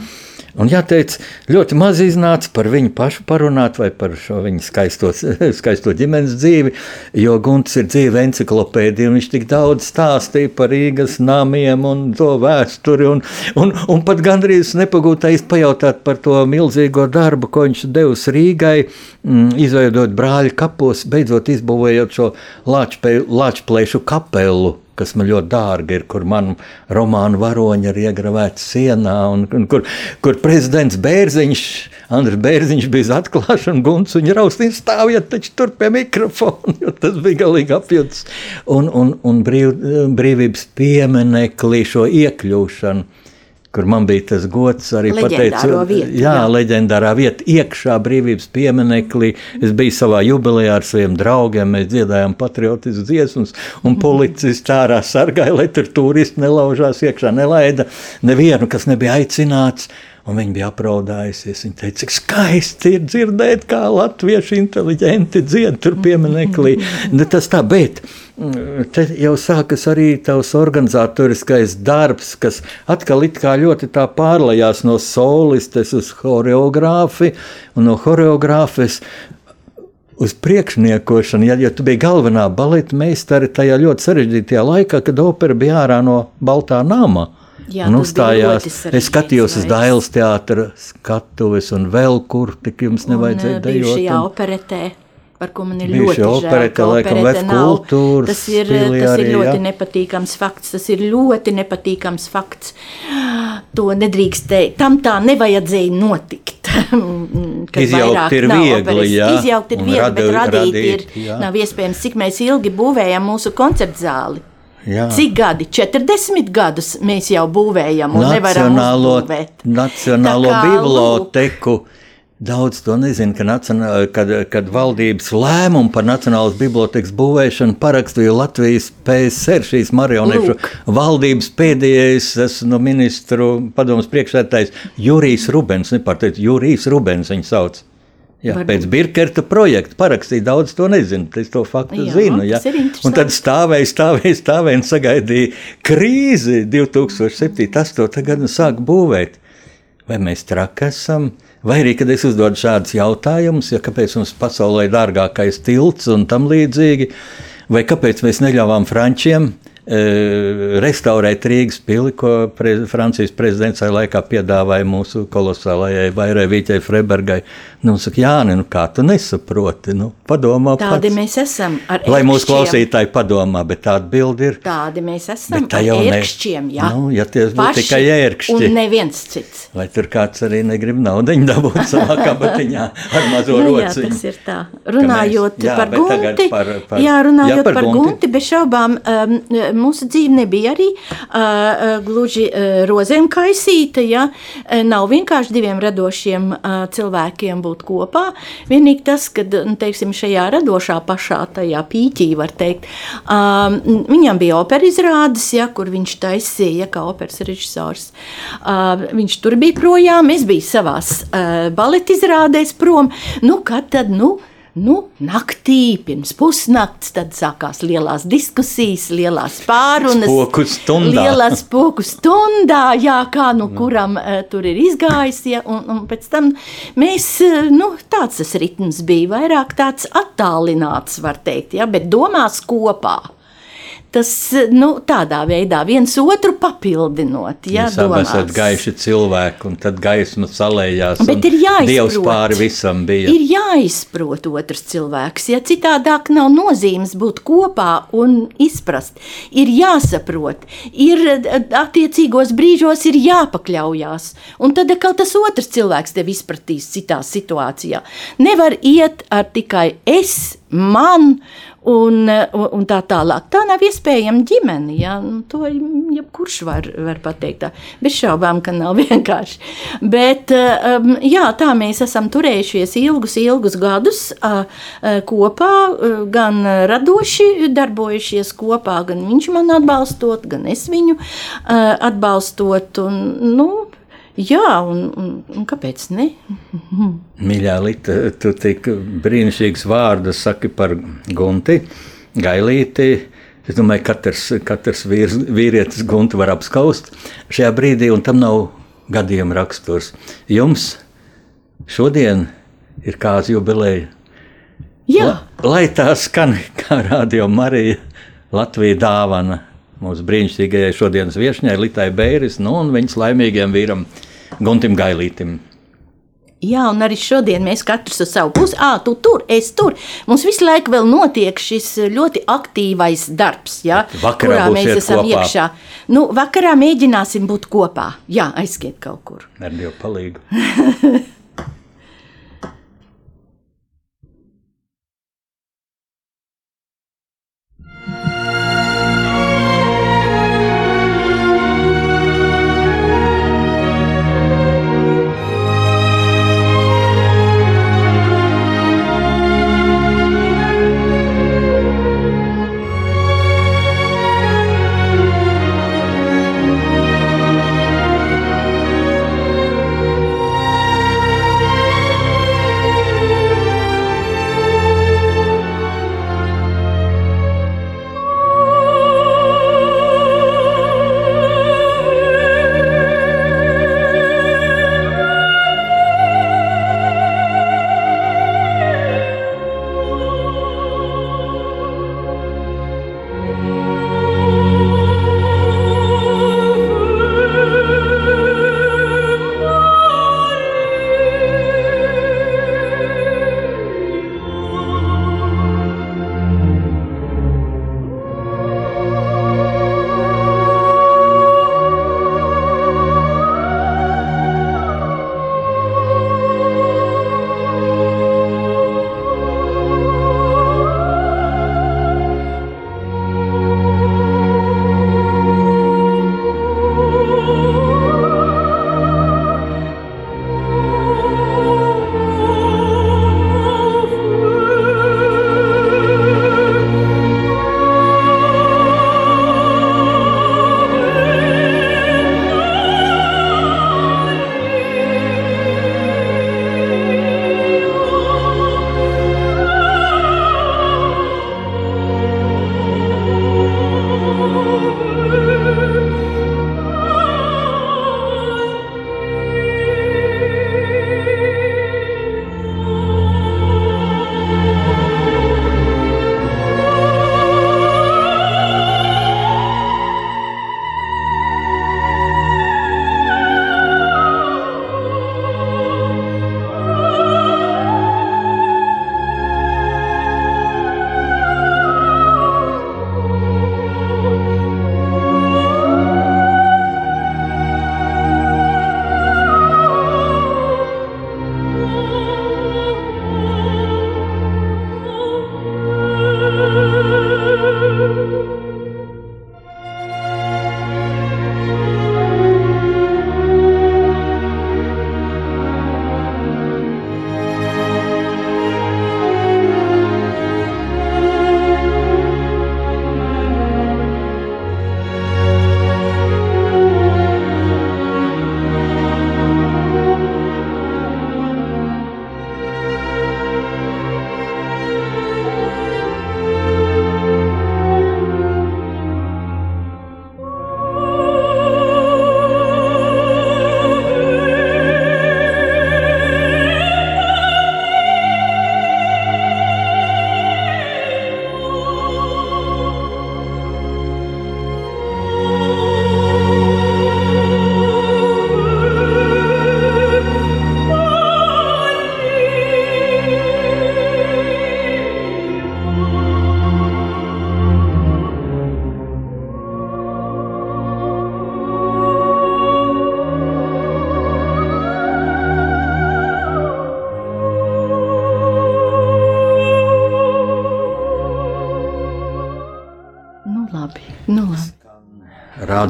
Un jāteic, ļoti maz iznāca par viņu pašu parunāt vai par šo viņa skaisto, skaisto ģimenes dzīvi, jo Gunts ir dzīve enciklopēdija, un viņš tik daudz stāstīja par Rīgas namiem un to vēsturi, un, un, un pat gandrīz nepagūtais pajautāt par to milzīgo darbu, ko viņš devis Rīgai, mm, izveidot brāļu kapos, beidzot izbūvējot šo Lāčplēšu kapelu kas man ļoti dārga ir, kur manu romānu varoņi ir iegravēti sienā, un, un kur, kur prezidents Bērziņš, Andris Bērziņš bija atklāšana, guns un raustīns stāvjat taču tur pie mikrofona, jo tas bija galīgi apjūts. Un, un, un brīv, brīvības pieminekli šo iekļūšanu kur man bija tas gods arī pateikt, jā, jā, leģendārā vieta, iekšā brīvības pieminekli. Es biju savā jubilejā ar saviem draugiem, mēs dziedājām patriotiskas dziesmas, un policists ārā sargāja, lai tur turisti nelaužās iekšā, nelaida nevienu, kas nebija aicināts. Un viņa bija apraudājusies. Viņa teica, cik skaisti ir dzirdēt, kā latvieši inteliģenti dzied tur pieminekli. Ne tas tā, bet te jau sākas arī tavs organizatoriskais darbs, kas atkal ļoti tā pārlējās no solistes uz horeogrāfi un no horeogrāfes uz priekšniekošanu, ja, ja tu biji galvenā baleta meistare tajā ļoti sarežģītajā laikā, kad opera bija ārā no Baltā nama. Jā, un uzstājās. Es skatījos uz Dailas teātras skatuves un vēl kur tik jums nevajadzēja un, dejot. Un... operetē. Par ko man ir Bijuši ļoti operete, žēl, laikam, operete kultūras tas ir, tas ir ļoti jā. nepatīkams fakts. Tas ir ļoti nepatīkams fakts. To nedrīkst teikt. Tam tā nevajadzēja notikt. Izjaukt ir nav viegli, operas. jā, Izjaukt ir un viegli, radu- bet radīt, radīt, ir jā. nav iespējams. Cik mēs ilgi būvējam mūsu koncertzāli? Jā. Cik gadi? 40 gadus mēs jau būvējam un nevaram uzbūvēt. nacionālo biblioteku Daudz to nezina, ka nacionā, kad, kad valdības lēmumu par Nacionālās bibliotekas būvēšanu parakstīja Latvijas PSR, šīs marionešu Lūk. valdības pēdējais esmu no ministru padomus priekšsētājs Jurijs Rubens, nepārteikt, Jurijs Rubens viņu sauc. Jā, Varbūt. pēc Birkerta projekta parakstīja daudz to nezinu, es to faktu Jā, zinu. Jā. Un tad stāvēja, stāvēja, stāvēja un sagaidīja krīzi 2007. Tas to tagad nu sāk būvēt. Vai mēs traki esam? Vai arī, kad es uzdodu šādus jautājumus, ja kāpēc mums pasaulē ir dārgākais tilts un tam līdzīgi, vai kāpēc mēs neļāvām frančiem e, restaurēt Rīgas pili, ko pre, Francijas prezidents tajā laikā piedāvāja mūsu kolosālajai vairēvīķei Freibergai. Nu, saka, Jāni, nu kā tu nesaproti? Nu, padomā Tādi pats. mēs esam. ar Lai mūsu klausītāji padomā, bet tāda bilde ir. Tādi mēs esam. Ar ērkšķiem, jā. Nu, ja tie būtu tikai ērkšķi. Un neviens cits. Vai tur kāds arī negrib naudu dabūt savā kabatiņā ar mazo Nu, jā, rociņu? tas ir tā. Runājot mēs- jā, par gunti, par- par- jā, runājot jā, par, par gunti. gunti, bez šaubām um, mūsu dzīve nebija arī uh, gluži uh, rozēm kaisīta. Ja? Nav vienkārši diviem radošiem uh, cilvēkiem būt kopā. Vienīgi tas, ka nu, teiksim, šajā radošā pašā tajā pīķī, var teikt, um, viņam bija opera izrādes, ja, kur viņš taisīja, ja, kā operas režisors. Uh, viņš tur bija projām, es biju savās uh, baleta izrādēs prom. Nu, kad tad, nu, Nu, naktī, pirms pusnakts, tad sākās lielās diskusijas, lielās pārunas. Spoku stundā. Lielā spoku stundā, jā, kā nu kuram uh, tur ir izgājis. Ja, un, un pēc tam mēs, uh, nu, tāds tas ritms bija, vairāk tāds attālināts, var teikt, ja, bet domās kopā. Tas nu, tādā veidā viens otru papildinot. Ja, Jūs abi esat gaiši cilvēki, un tad gaisma salējās. Bet ir jāizprot. Dievs pāri visam bija. Ir jāizprot otrs cilvēks, ja citādāk nav nozīmes būt kopā un izprast. Ir jāsaprot, ir attiecīgos brīžos ir jāpakļaujās. Un tad atkal tas otrs cilvēks tevi izpratīs citā situācijā. Nevar iet ar tikai es, man. Un, un, tā tālāk. Tā nav iespējama ģimene. Ja? Nu, To jebkurš var, var pateikt. Tā. Bez šaubām, ka nav vienkārši. Bet um, jā, tā mēs esam turējušies ilgus, ilgus gadus uh, kopā, uh, gan radoši darbojušies kopā, gan viņš man atbalstot, gan es viņu uh, atbalstot. Un, nu, jā, un, un, un kāpēc ne? Mīļā Lita, tu tik brīnišķīgs vārdu saki par Gunti, Gailīti. Es domāju, ka katrs, katrs vīrs, vīrietis Gunti var apskaust šajā brīdī, un tam nav gadījuma raksturs. Jums šodien ir kāds jubileja. Jā, La, lai tā skan kā radio Marija, Latvija dāvana mūsu brīnišķīgajai šodienas viesņai, Litai Bēris, nu, un viņas laimīgajam vīram Guntim Gailītim. Jā, un arī šodien mēs katrs uz savu pusi, ah, tu tur, es tur. Mums visu laiku vēl notiek šis ļoti aktīvais darbs, ja, kurā mēs esam kopā. iekšā. Nu, vakarā mēģināsim būt kopā. Jā, aiziet kaut kur. Ar Dievu palīdzību.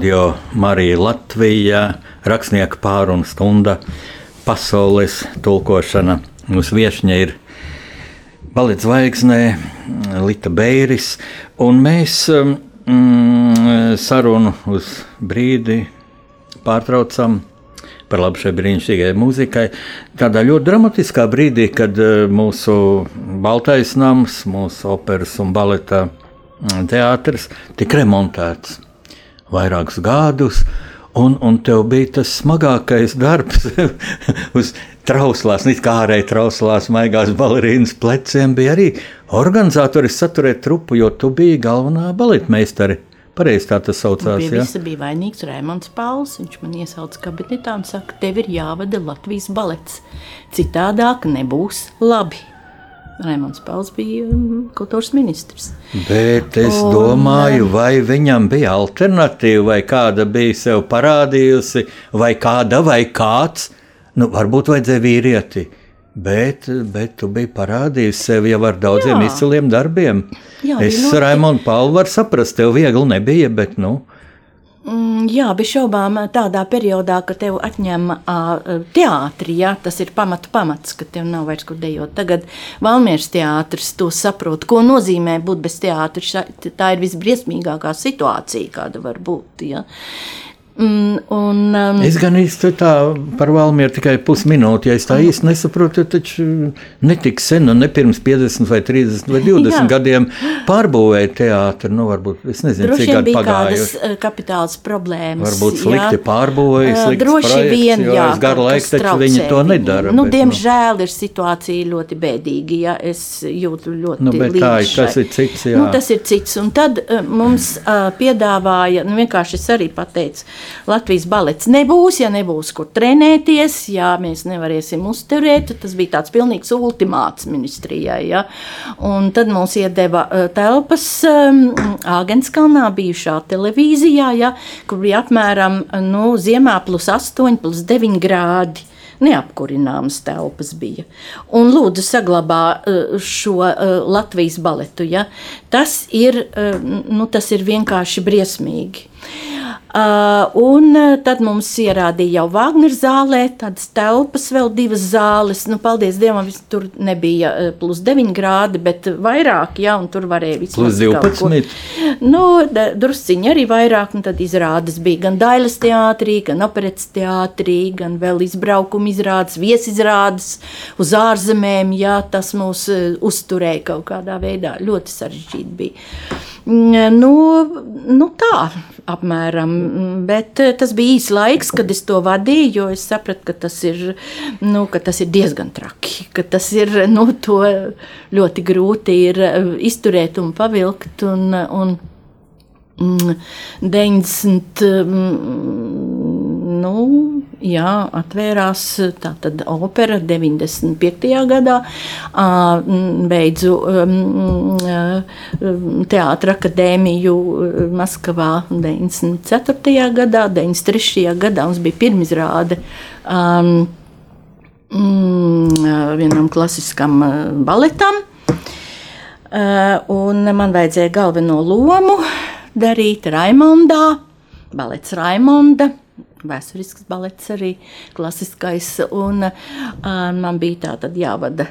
Radio Marija Latvija, rakstnieka pārunu stunda, pasaules tulkošana. Mūsu viesņa ir Balets Zvaigznē, Lita Beiris, un mēs mm, sarunu uz brīdi pārtraucam par labu šai brīnišķīgai mūzikai. Tādā ļoti dramatiskā brīdī, kad eh, mūsu Baltais nams, mūsu operas un baleta mm, teātris tika remontēts vairākus gadus. Un, un tev bija tas smagākais darbs uz trauslās, it kā ārēji trauslās, maigās balerīnas pleciem. Bija arī organizatoris saturēt trupu, jo tu biji galvenā baletmeistare. Pareizi tā tas saucās. Pie visa bija vainīgs Raimons Pauls. Viņš man iesauca kabinetā un saka, tev ir jāvada Latvijas balets. Citādāk nebūs labi. Raimons Pauls bija mm, kultūras ministrs. Bet es un, domāju, vai viņam bija alternatīva, vai kāda bija sev parādījusi, vai kāda vai kāds. Nu, varbūt vajadzēja vīrieti, bet, bet tu biji parādījis sev jau ar daudziem Jā. izciliem darbiem. Jā, es Raimonu Paulu varu saprast, tev viegli nebija, bet nu. Mm, jā, bez šaubām tādā periodā, kad tev atņem teātri, ja, tas ir pamatu pamats, ka tev nav vairs kur dejot. Tagad Valmieras teātris to saprot, ko nozīmē būt bez teātra. Tā ir visbriesmīgākā situācija, kāda var būt. Ja. Mm, un, um, es gan īsti tā par Valmieru tikai pusminūti, ja es tā īsti nesaprotu, taču netik sen, nu ne pirms 50 vai 30 vai 20 jā. gadiem pārbūvēja teātri, nu varbūt, es nezinu, droši cik gadu pagājuši. Uh, kapitāls problēmas. Varbūt slikti pārbūvēja, uh, slikti droši projekts, vien, jā. Garu laiku taču viņi to nedara. Nu, bet, diemžēl nu. ir situācija ļoti bēdīga, ja es jūtu ļoti nu, bet tā ir, tas ir cits, jā. Nu, tas ir cits, un tad uh, mums uh, piedāvāja, nu vienkārši es arī pateicu, Latvijas balets nebūs, ja nebūs kur trenēties, ja mēs nevarēsim uzturēt. Tas bija tāds pilnīgs ultimāts ministrijai. Ja. Un tad mums iedeva uh, telpas Āgenskalnā bijušā televīzijā, ja, kur bija apmēram nu, ziemā plus 8, plus 9 grādi neapkurināmas telpas bija. Un lūdzu, saglabā šo Latvijas baletu. Ja? Tas, ir, nu, tas ir vienkārši briesmīgi. Uh, un uh, tad mums ierādīja jau Wagner zālē, tādas telpas, vēl divas zāles. Nu, paldies Dievam, tur nebija uh, plus 9 grādi, bet vairāk, un tur varēja vismaz plus 12. Nu, drusciņi arī vairāk, un tad izrādes bija gan Dailas teātrī, gan operetes teātrī, gan vēl izbraukuma izrādes, viesizrādes uz ārzemēm, jā, tas mūs uzturēja kaut kādā veidā. Ļoti sarežģīti bija. Mm, nu, nu tā, apmēram. Bet eh, tas bija īsts laiks, kad es to vadīju, jo es sapratu, ka tas ir, nu, ka tas ir diezgan traki. Tas ir nu, ļoti grūti ir eh, izturēt un pavilkt. Un, un, 90. Mm, nu, jā, atvērās tātad opera 95. gadā. Beidzu teātra akadēmiju Maskavā 94. gadā, 93. gadā mums bija pirmizrāde. Um, vienam klasiskam baletam, un man vajadzēja galveno lomu darīt Raimondā, balets Raimonda. Vēsturisks balets arī klasiskais, un uh, man bija tā tad jāvada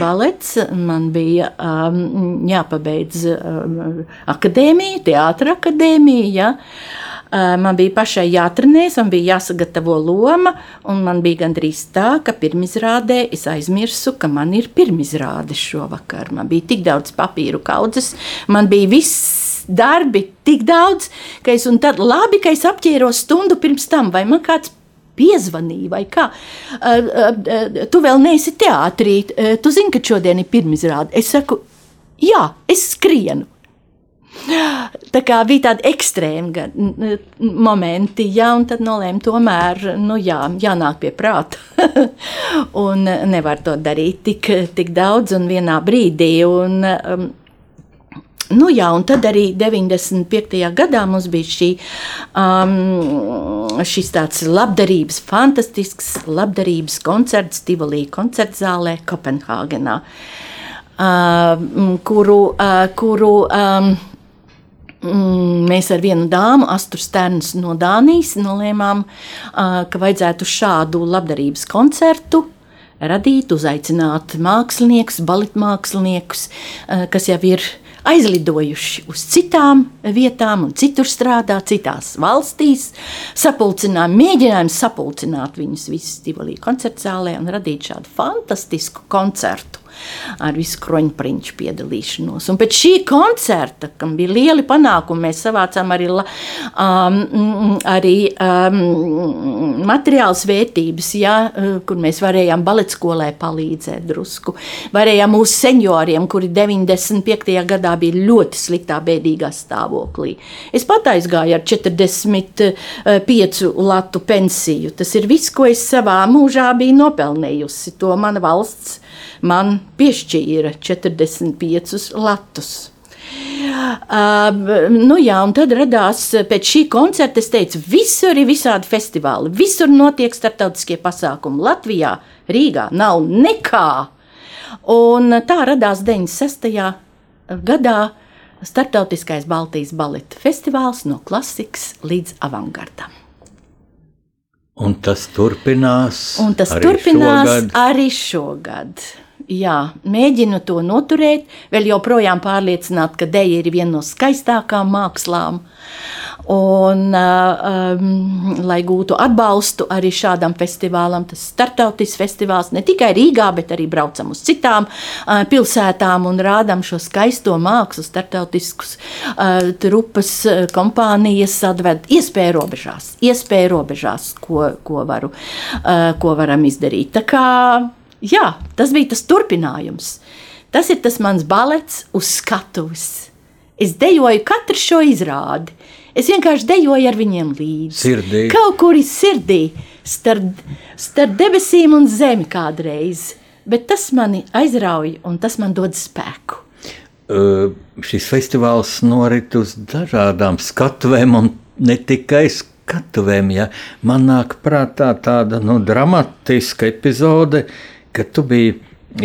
balets, man bija um, jāpabeidz um, akadēmija, teātra akadēmija, ja. Uh, man bija pašai jātrenējas, man bija jāsagatavo loma, un man bija gandrīz tā, ka pirmizrādē es aizmirsu, ka man ir pirmizrāde šovakar. Man bija tik daudz papīru kaudzes, man bija viss darbi tik daudz, ka es tad labi, ka es apģēros stundu pirms tam, vai man kāds piezvanīja, vai kā. Uh, uh, tu vēl neesi teātrī, uh, tu zini, ka šodien ir pirmizrāde. Es saku, jā, es skrienu. Tā kā bija tādi ekstrēmi momenti, ja, un tad nolēma, tomēr nu, jā, jānāk pie prāta. un nevar to darīt tik, tik daudz un vienā brīdī. Un, um, Nu, jā, un tad arī 95. gadā mums bija šī, um, šis tāds labdarības, fantastisks labdarības koncerts Tivoli koncertzālē Kopenhāgenā, uh, kuru, uh, kuru um, mēs ar vienu dāmu, Astru Sterns no Dānijas, nolēmām, ka vajadzētu šādu labdarības koncertu radīt, uzaicināt māksliniekus, baletmāksliniekus, kas jau ir aizlidojuši uz citām vietām un citur strādā, citās valstīs. Sapulcinājām, mēģinājām sapulcināt viņus visus Tivoli koncertzālē un radīt šādu fantastisku koncertu ar visu kroņprinču piedalīšanos. Un pēc šī koncerta, kam bija lieli panākumi, mēs savācām arī, um, arī um, materiāls vērtības, ja, kur mēs varējām baletskolē palīdzēt drusku. Varējām mūsu senioriem, kuri 95. gadā bija ļoti sliktā, bēdīgā stāvoklī. Es pat aizgāju ar 45 latu pensiju. Tas ir viss, ko es savā mūžā biju nopelnījusi. To mana valsts man piešķīra 45 latus. Uh, nu jā, un tad radās pēc šī koncerta, es teicu, visur ir visādi festivāli, visur notiek starptautiskie pasākumi. Latvijā, Rīgā nav nekā. Un tā radās 96. gadā Startautiskais Baltijas baleta festivāls no klasikas līdz avangardam. Un tas turpinās. Un tas arī turpinās šogad. arī šogad jā, mēģinu to noturēt, vēl joprojām pārliecināt, ka dēļa ir viena no skaistākām mākslām. Un, um, lai gūtu atbalstu arī šādam festivālam, tas ir startautisks festivāls ne tikai Rīgā, bet arī braucam uz citām uh, pilsētām un rādām šo skaisto mākslu, startautiskus uh, trupas uh, kompānijas atved iespēju robežās, iespēju robežās, ko, ko, varu, uh, ko varam izdarīt. Tā kā Jā, tas bija tas turpinājums. Tas ir tas mans balets uz skatuves. Es dejoju katru šo izrādi. Es vienkārši dejoju ar viņiem līdzi. Sirdī. Kaut kur ir sirdī, starp, starp debesīm un zemi kādreiz. Bet tas mani aizrauja un tas man dod spēku. Uh, šis festivāls norit uz dažādām skatuvēm, un ne tikai skatuvēm. Ja. Man nāk prātā tāda nu, dramatiska epizode, uh, ka tu biji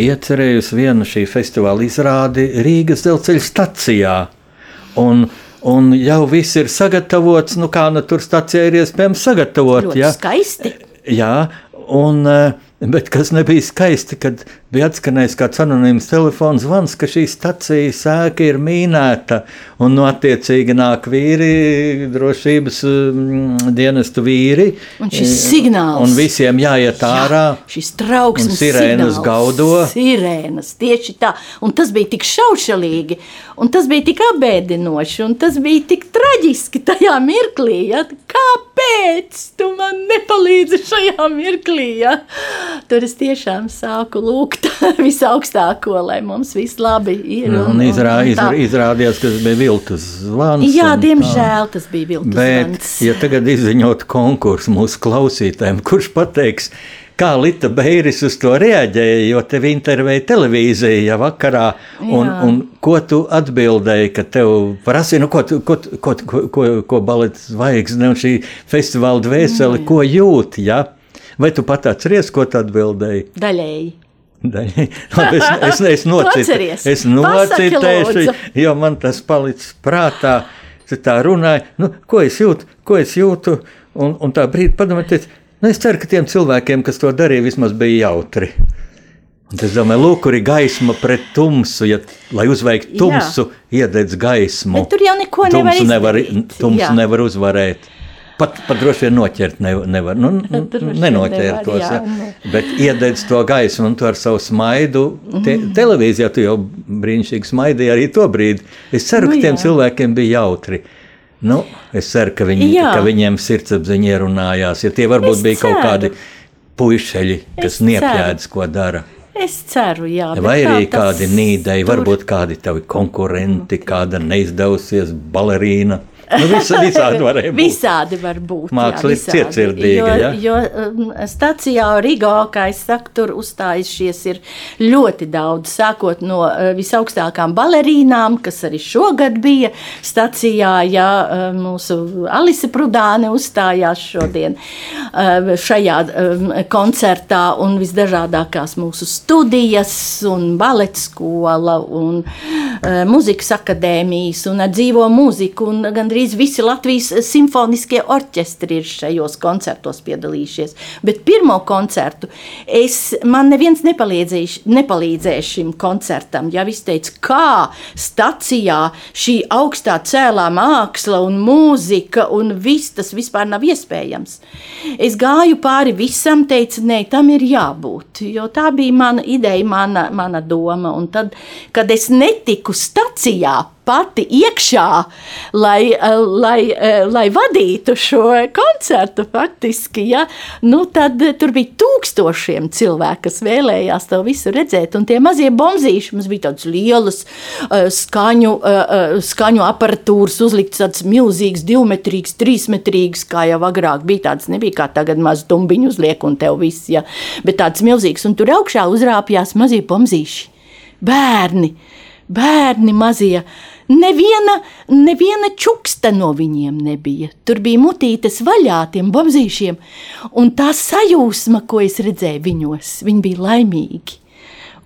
iecerējusi vienu šī festivāla izrādi Rīgas dzelzceļa stacijā. Un, un jau viss ir sagatavots, nu kā nu tur stācijā ir iespējams sagatavot. Ļoti ja? skaisti. Jā, un, bet kas nebija skaisti, kad bija atskanējis kāds anonīms telefons zvans, ka šī stacija sēka ir mīnēta, un no attiecīgi nāk vīri, drošības um, dienestu vīri. Un šis signāls. Un visiem jāiet ārā. Jā, šis trauksmes sirēnas signāls. gaudo. Sirēnas, tieši tā. Un tas bija tik šaušalīgi, un tas bija tik abēdinoši, un tas bija tik traģiski tajā mirklī. Ja? Kāpēc tu man nepalīdzi šajā mirklī? Ja? Tur es tiešām sāku lūgt visaugstāko, lai mums viss labi ir. Nu, un, un, izrā, un izrā, izrādījās, ka tas bija viltus zvans. Jā, diemžēl tas bija viltus Bet, zvans. Ja tagad izziņot konkursu mūsu klausītājiem, kurš pateiks, kā Lita Beiris uz to reaģēja, jo tevi intervēja televīzija ja vakarā, un, Jā. un ko tu atbildēji, ka tev prasīja, nu, ko, ko, ko, ko, ko, ko balets zvaigzne un šī festivāla dvēseli, Jā. ko jūt, ja? Vai tu pat atceries, ko tu atbildēji? Daļēji. es, es, es, nocita, es nocitēšu, jo man tas palicis prātā. Tā runāja, nu, ko es jūtu, ko es jūtu. Un, un tā brīdī padomājiet, nu, es ceru, ka tiem cilvēkiem, kas to darīja, vismaz bija jautri. Un es domāju, lūk, kur ir gaisma pret tumsu. Ja, lai uzveiktu tumsu, iededz gaismu. Bet tur jau neko nevar izdarīt. Nevar, tumsu Jā. nevar uzvarēt. Pat, pat droši vien noķert ne, nevar. Nu, nenoķert tos, jā, ja. bet iededz to gaismu un tu ar savu smaidu. Te, mm. Televīzijā tu jau brīnišķīgi smaidīji arī to brīdi. Es ceru, nu, ka tiem jā. cilvēkiem bija jautri. Nu, es ceru, ka, viņi, jā. ka viņiem sirdsapziņa ierunājās. Ja tie varbūt es bija ceru. kaut kādi puišeļi, kas niepjēdz, ko dara. Es ceru, jā. Vai arī kādi nīdēji, tur... varbūt kādi tavi konkurenti, kāda neizdevusies balerīna. Nu, visa, visādi būt. Visādi var būt. Māksla ir cietsirdīga, Jo, jo um, stacijā Rigo, kā es saku, tur uzstājušies ir ļoti daudz, sākot no uh, visaugstākām balerīnām, kas arī šogad bija stacijā, ja uh, mūsu Alise Prudāne uzstājās šodien uh, šajā um, koncertā un visdažādākās mūsu studijas un baletskola un uh, muzikas akadēmijas un dzīvo mūziku un gandrīz visi Latvijas simfoniskie orķestri ir šajos koncertos piedalījušies. Bet pirmo koncertu es, man neviens nepalīdzēja, šim koncertam. Ja viss teica, kā stacijā šī augstā cēlā māksla un mūzika un viss tas vispār nav iespējams. Es gāju pāri visam, teicu, nē, tam ir jābūt, jo tā bija mana ideja, mana, mana doma. Un tad, kad es netiku stacijā, pati iekšā, lai, lai, lai vadītu šo koncertu. Faktiski, ja? nu, tad tur bija tūkstošiem cilvēku, kas vēlējās to visu redzēt. Un tie mazie bombzīši mums bija tādas lielas skaņu, skaņu aparatūras, uzlikts tāds milzīgs, divmetrīgs, trīsmetrīgs, kā jau agrāk bija. Tāds nebija kā tagad maz tumbiņu uzliek un tev viss, ja? bet tāds milzīgs. Un tur augšā uzrāpjās mazie bombzīši. Bērni, bērni mazie. Neviena, neviena čuksta no viņiem nebija. Tur bija mutītes vaļā tiem bobzīšiem, un tā sajūsma, ko es redzēju viņos, viņi bija laimīgi.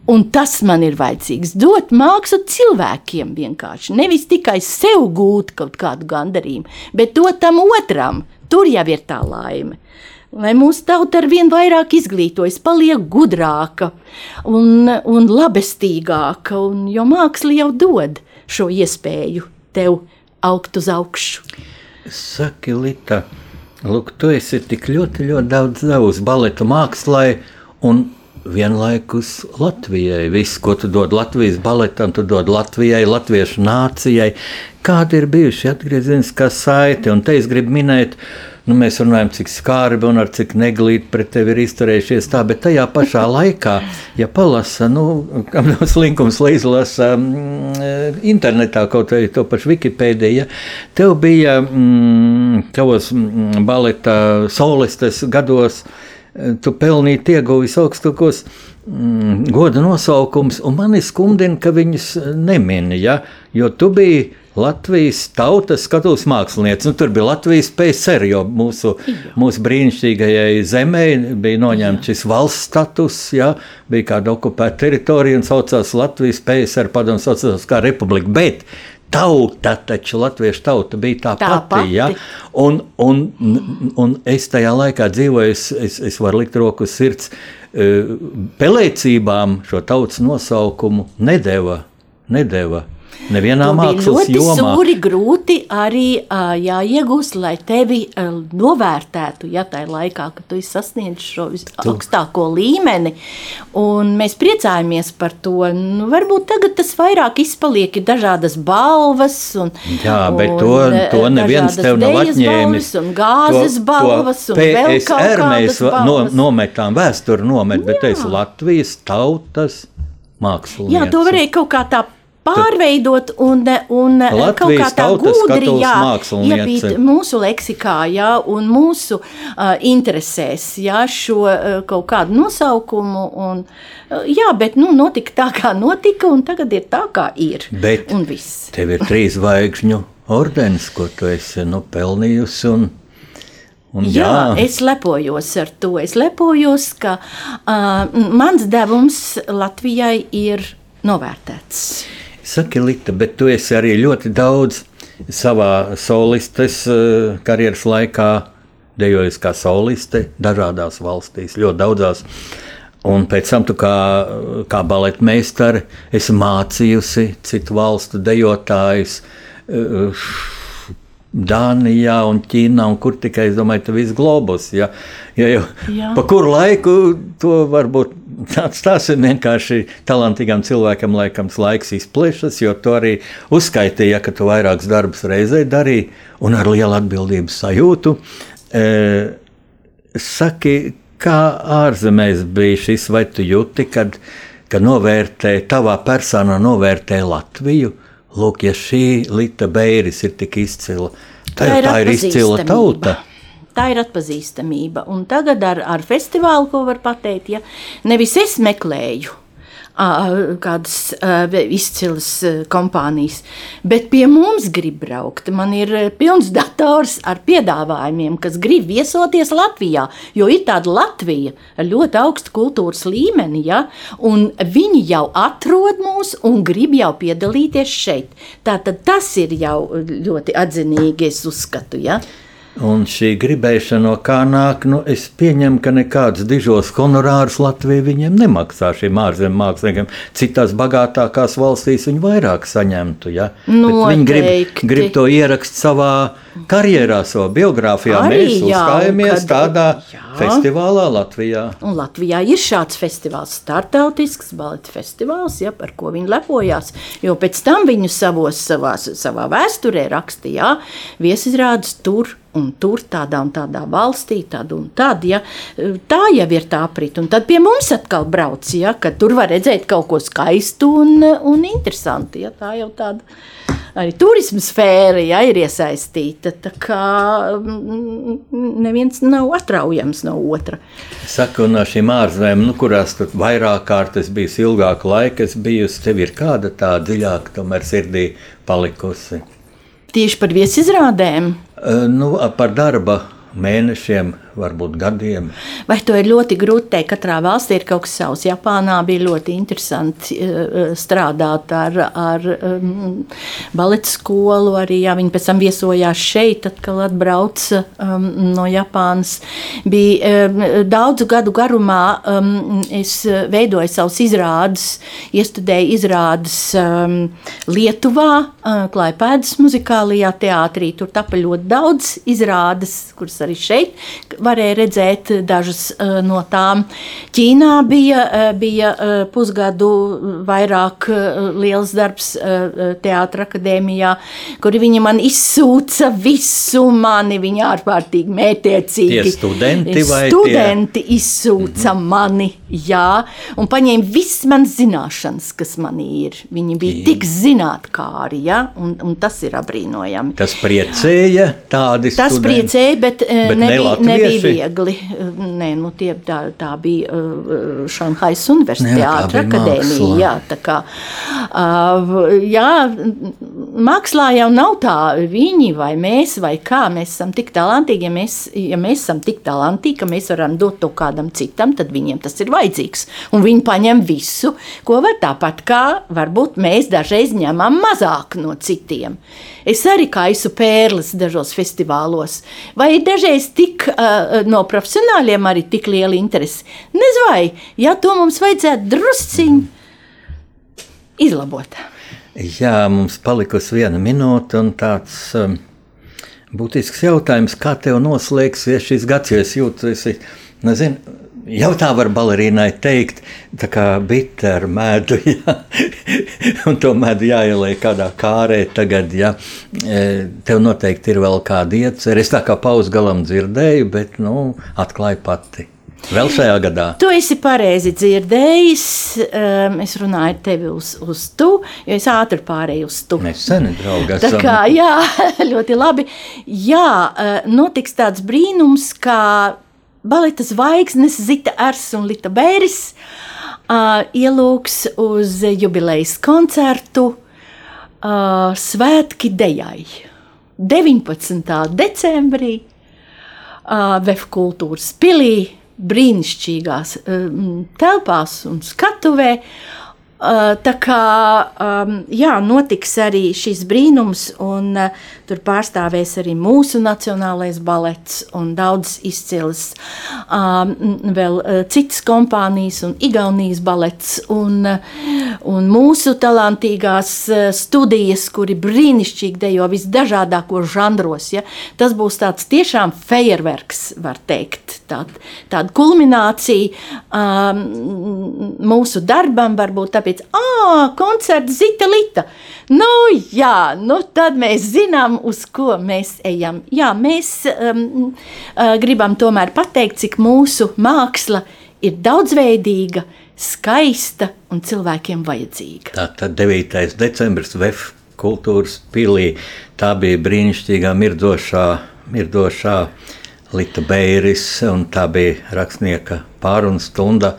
Un tas man ir vajadzīgs. Dot mākslu cilvēkiem vienkārši. Nevis tikai sev gūt kaut kādu gandarījumu, bet dot tam otram. Tur jau ir tā laime. Lai mūsu tauta ar vien vairāk izglītojas, paliek gudrāka un, un labestīgāka, un, jo māksla jau dod šo iespēju tev augt uz augšu. Saki, Lita, lūk, tu esi tik ļoti, ļoti daudz devusi baletu mākslai un vienlaikus Latvijai. Viss, ko tu dod Latvijas baletam, tu dod Latvijai, latviešu nācijai. Kāda ir bijusi atgriezeniskā saite? Un te es gribu minēt, nu, mēs runājam, cik skarbi un ar cik neglīti pret tevi ir izturējušies tā, bet tajā pašā laikā, ja palasa, nu, kam nav slinkums, lai izlasa mm, internetā kaut vai to pašu Wikipēdiju, ja, tev bija mm, tavos mm, baleta solistes gados, tu pelnīji ieguvis augstākos mm, goda nosaukums, un mani skumdina, ka viņus nemin, ja, jo tu biji Latvijas tautas skatuves mākslinieci. Nu, tur bija Latvijas PSR, jo mūsu, mūsu brīnišķīgajai zemē bija noņemts šis valsts status, ja, bija kāda okupēta teritorija un saucās Latvijas PSR, padomu saucās kā republika. Bet tauta, taču latviešu tauta bija tā, Tā pati. pati. Ja? Un, un, un es tajā laikā dzīvoju, es, es, es varu likt roku uz sirds. eh, Pelēcībām šo tautas nosaukumu nedēva. nedēva. Nevienā To mākslas ļoti jomā. sūri, grūti arī jāiegūst, lai tevi novērtētu, ja tā ir laikā, kad tu esi sasniedzis šo augstāko līmeni. Un mēs priecājamies par to. Nu, varbūt tagad tas vairāk izpaliek, ir dažādas balvas. Un, Jā, bet un, to, to neviens tev nav atņēmis. balvas Un gāzes balvas, un vēl kaut kādas va- no, balvas. nometām vēsturi, nomet, bet es Latvijas tautas mākslinieci. Jā, to varēja kaut kā tā pārveidot un, un Latvijas kaut kā tā gudri iepīt mūsu leksikā jā, un mūsu uh, interesēs jā, šo uh, kaut kādu nosaukumu. Un, uh, jā, bet nu, notika tā, kā notika, un tagad ir tā, kā ir. Bet un viss. tev ir trīs zvaigžņu ordenis, ko tu esi nu, pelnījusi. Un, un, Jā, jā, es lepojos ar to. Es lepojos, ka uh, mans devums Latvijai ir novērtēts. Saki, Lita, bet tu esi arī ļoti daudz savā solistes eh, karjeras laikā dejojis kā soliste dažādās valstīs, ļoti daudzās. Un pēc tam kā, kā baletmeistari esi mācījusi citu valstu dejotājus. eh, Dānijā un Ķīnā, un kur tikai, es domāju, tas viss globus. Ja, ja jau, pa kuru laiku to varbūt atstāsim vienkārši talantīgam cilvēkam, laikam, tas laiks izplešas, jo to arī uzskaitīja, ka tu vairākus darbus reizē darīji un ar lielu atbildības sajūtu. E, saki, kā ārzemēs bija šis, vai tu jūti, kad, kad novērtē, tavā personā novērtē Latviju? Lūk, ja šī Lita Beiris ir tik izcila, tā, tā, tā ir izcila tauta. Tā ir atpazīstamība. Un tagad ar, ar festivālu, ko var pateikt, ja nevis es meklēju kādas izcilas kompānijas. Bet pie mums grib braukt. Man ir pilns dators ar piedāvājumiem, kas grib viesoties Latvijā. Jo ir tāda Latvija ar ļoti augstu kultūras līmeni, ja? un viņi jau atrod mūs un grib jau piedalīties šeit. Tātad tas ir jau ļoti atzinīgi, es uzskatu. Ja? Un šī gribēšana no kā nāk, nu, es pieņemu, ka nekādus dižos honorārus Latvija viņiem nemaksā šiem ārzemju māksliniekiem. Citās bagātākās valstīs viņi vairāk saņemtu. Ja? Viņi grib, grib to ierakstīt savā karjerā, savā biogrāfijā. Arī, Mēs uzstājamies kad, tādā jā. festivālā Latvijā. Un Latvijā ir šāds festivāls, startautisks baleta festivāls, ja, par ko viņi lepojās. Jo pēc tam viņu savos, savās, savā vēsturē rakstīja viesizrādes tur un tur tādā un tādā valstī, tad un tad. Ja, tā jau ir tā aprita. Un tad pie mums atkal brauc, ja, ka tur var redzēt kaut ko skaistu un, un interesantu. Ja, tā jau tāda arī turisma sfēra ja, ir iesaistīta. Tā kā mm, neviens nav atraujams no otra. Saka, no šīm ārzemēm, nu, kurās tur vairāk kārtas bijis ilgāku laiku, es biju, tev ir kāda tā dziļāka tomēr sirdī palikusi. Tieši par viesizrādēm? Nu, par darba mēnešiem, varbūt gadiem. Vai to ir ļoti grūti teikt? Katrā valstī ir kaut kas savs. Japānā bija ļoti interesanti uh, strādāt ar, ar um, baleta skolu. Arī jā, viņi pēc tam viesojās šeit, atkal atbrauca um, no Japānas. Bija um, daudzu gadu garumā um, es veidoju savus izrādes, iestudēju izrādes um, Lietuvā, uh, Klaipēdas muzikālajā teātrī. Tur tapa ļoti daudz izrādes, kuras arī šeit varēja redzēt dažas uh, no tām. Ķīnā bija, uh, bija uh, pusgadu vairāk liels darbs Teātras akadēmijā, kur viņi man izsūca visu mani. Viņi ārkārtīgi mētiecīgi. Tie studenti vai studenti tie? izsūca mm -hmm. mani, jā, un paņēma visas manas zināšanas, kas man ir. Viņi bija Jī. tik zinātnākāri, ja, un, un tas ir apbrīnojami. Tas priecēja tādi tas studenti. Tas priecēja, bet, bet nebija, nebija viegli. Nē, nu, tie, tā, tā bija uh, Šanhais Universitāte, akadēmija. Jā, tā kā, uh, jā, mākslā jau nav tā, viņi vai mēs, vai kā mēs esam tik talantīgi. Ja mēs, ja mēs esam tik talantīgi, ka mēs varam dot to kādam citam, tad viņiem tas ir vajadzīgs. Un viņi paņem visu, ko var tāpat kā varbūt mēs dažreiz ņemam mazāk no citiem. Es arī kaisu pērles dažos festivālos. Vai dažreiz tik uh, no profesionāļiem arī tik liela interese? Nezinu, vai ja to mums vajadzētu drusciņi izlabot. Jā, mums palikusi viena minūte un tāds. Um, Būtisks jautājums, kā tev noslēgsies šis gads, jo es jūtu, esi, nezinu, Jau tā var balerīnai teikt, tā kā bita ar medu, ja? un to medu jāieliek kādā kārē. Tagad, ja? E, tev noteikti ir vēl kāda iecerē. Es tā kā pauz galam dzirdēju, bet nu, atklāju pati. Vēl šajā gadā. Tu esi pareizi dzirdējis. Um, es runāju ar tevi uz, uz tu, jo es ātri pārēju uz tu. Mēs seni draugi esam. Tā kā, jā, ļoti labi. Jā, e, notiks tāds brīnums, kā baleta zvaigznes Zita Ers un Lita Bēris uh, ielūgs uz jubilejas koncertu uh, Svētki Dejai 19. decembrī uh, Vēf kultūras pilī brīnišķīgās um, telpās un skatuvē. Uh, tā kā um, jā, notiks arī šis brīnums, un uh, tur pārstāvēs arī mūsu nacionālais balets un daudz izcils um, vēl citas kompānijas un Igaunijas balets un, un mūsu talantīgās studijas, kuri brīnišķīgi dejo visdažādākos žanros. Ja? Tas būs tāds tiešām fejerverks, var teikt, tād, tāda kulminācija um, mūsu darbam varbūt tāpēc, ah, koncerts Zita Lita. Nu, jā, nu tad mēs zinām, uz ko mēs ejam. Jā, mēs um, uh, gribam tomēr pateikt, cik mūsu māksla ir daudzveidīga, skaista un cilvēkiem vajadzīga. Tā tad 9. decembris VF kultūras pilī. Tā bija brīnišķīgā, mirdošā, mirdošā Lita Beiris, un tā bija rakstnieka pārunu stunda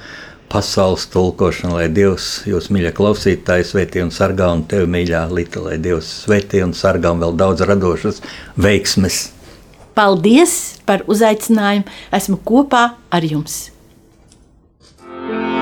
pasaules tulkošana, lai Dievs jūs mīļā klausītāja, sveitī un sargā, un tev mīļā Lita, lai Dievs sveitī un sargā, un vēl daudz radošas veiksmes. Paldies par uzaicinājumu! Esmu kopā ar jums! thank you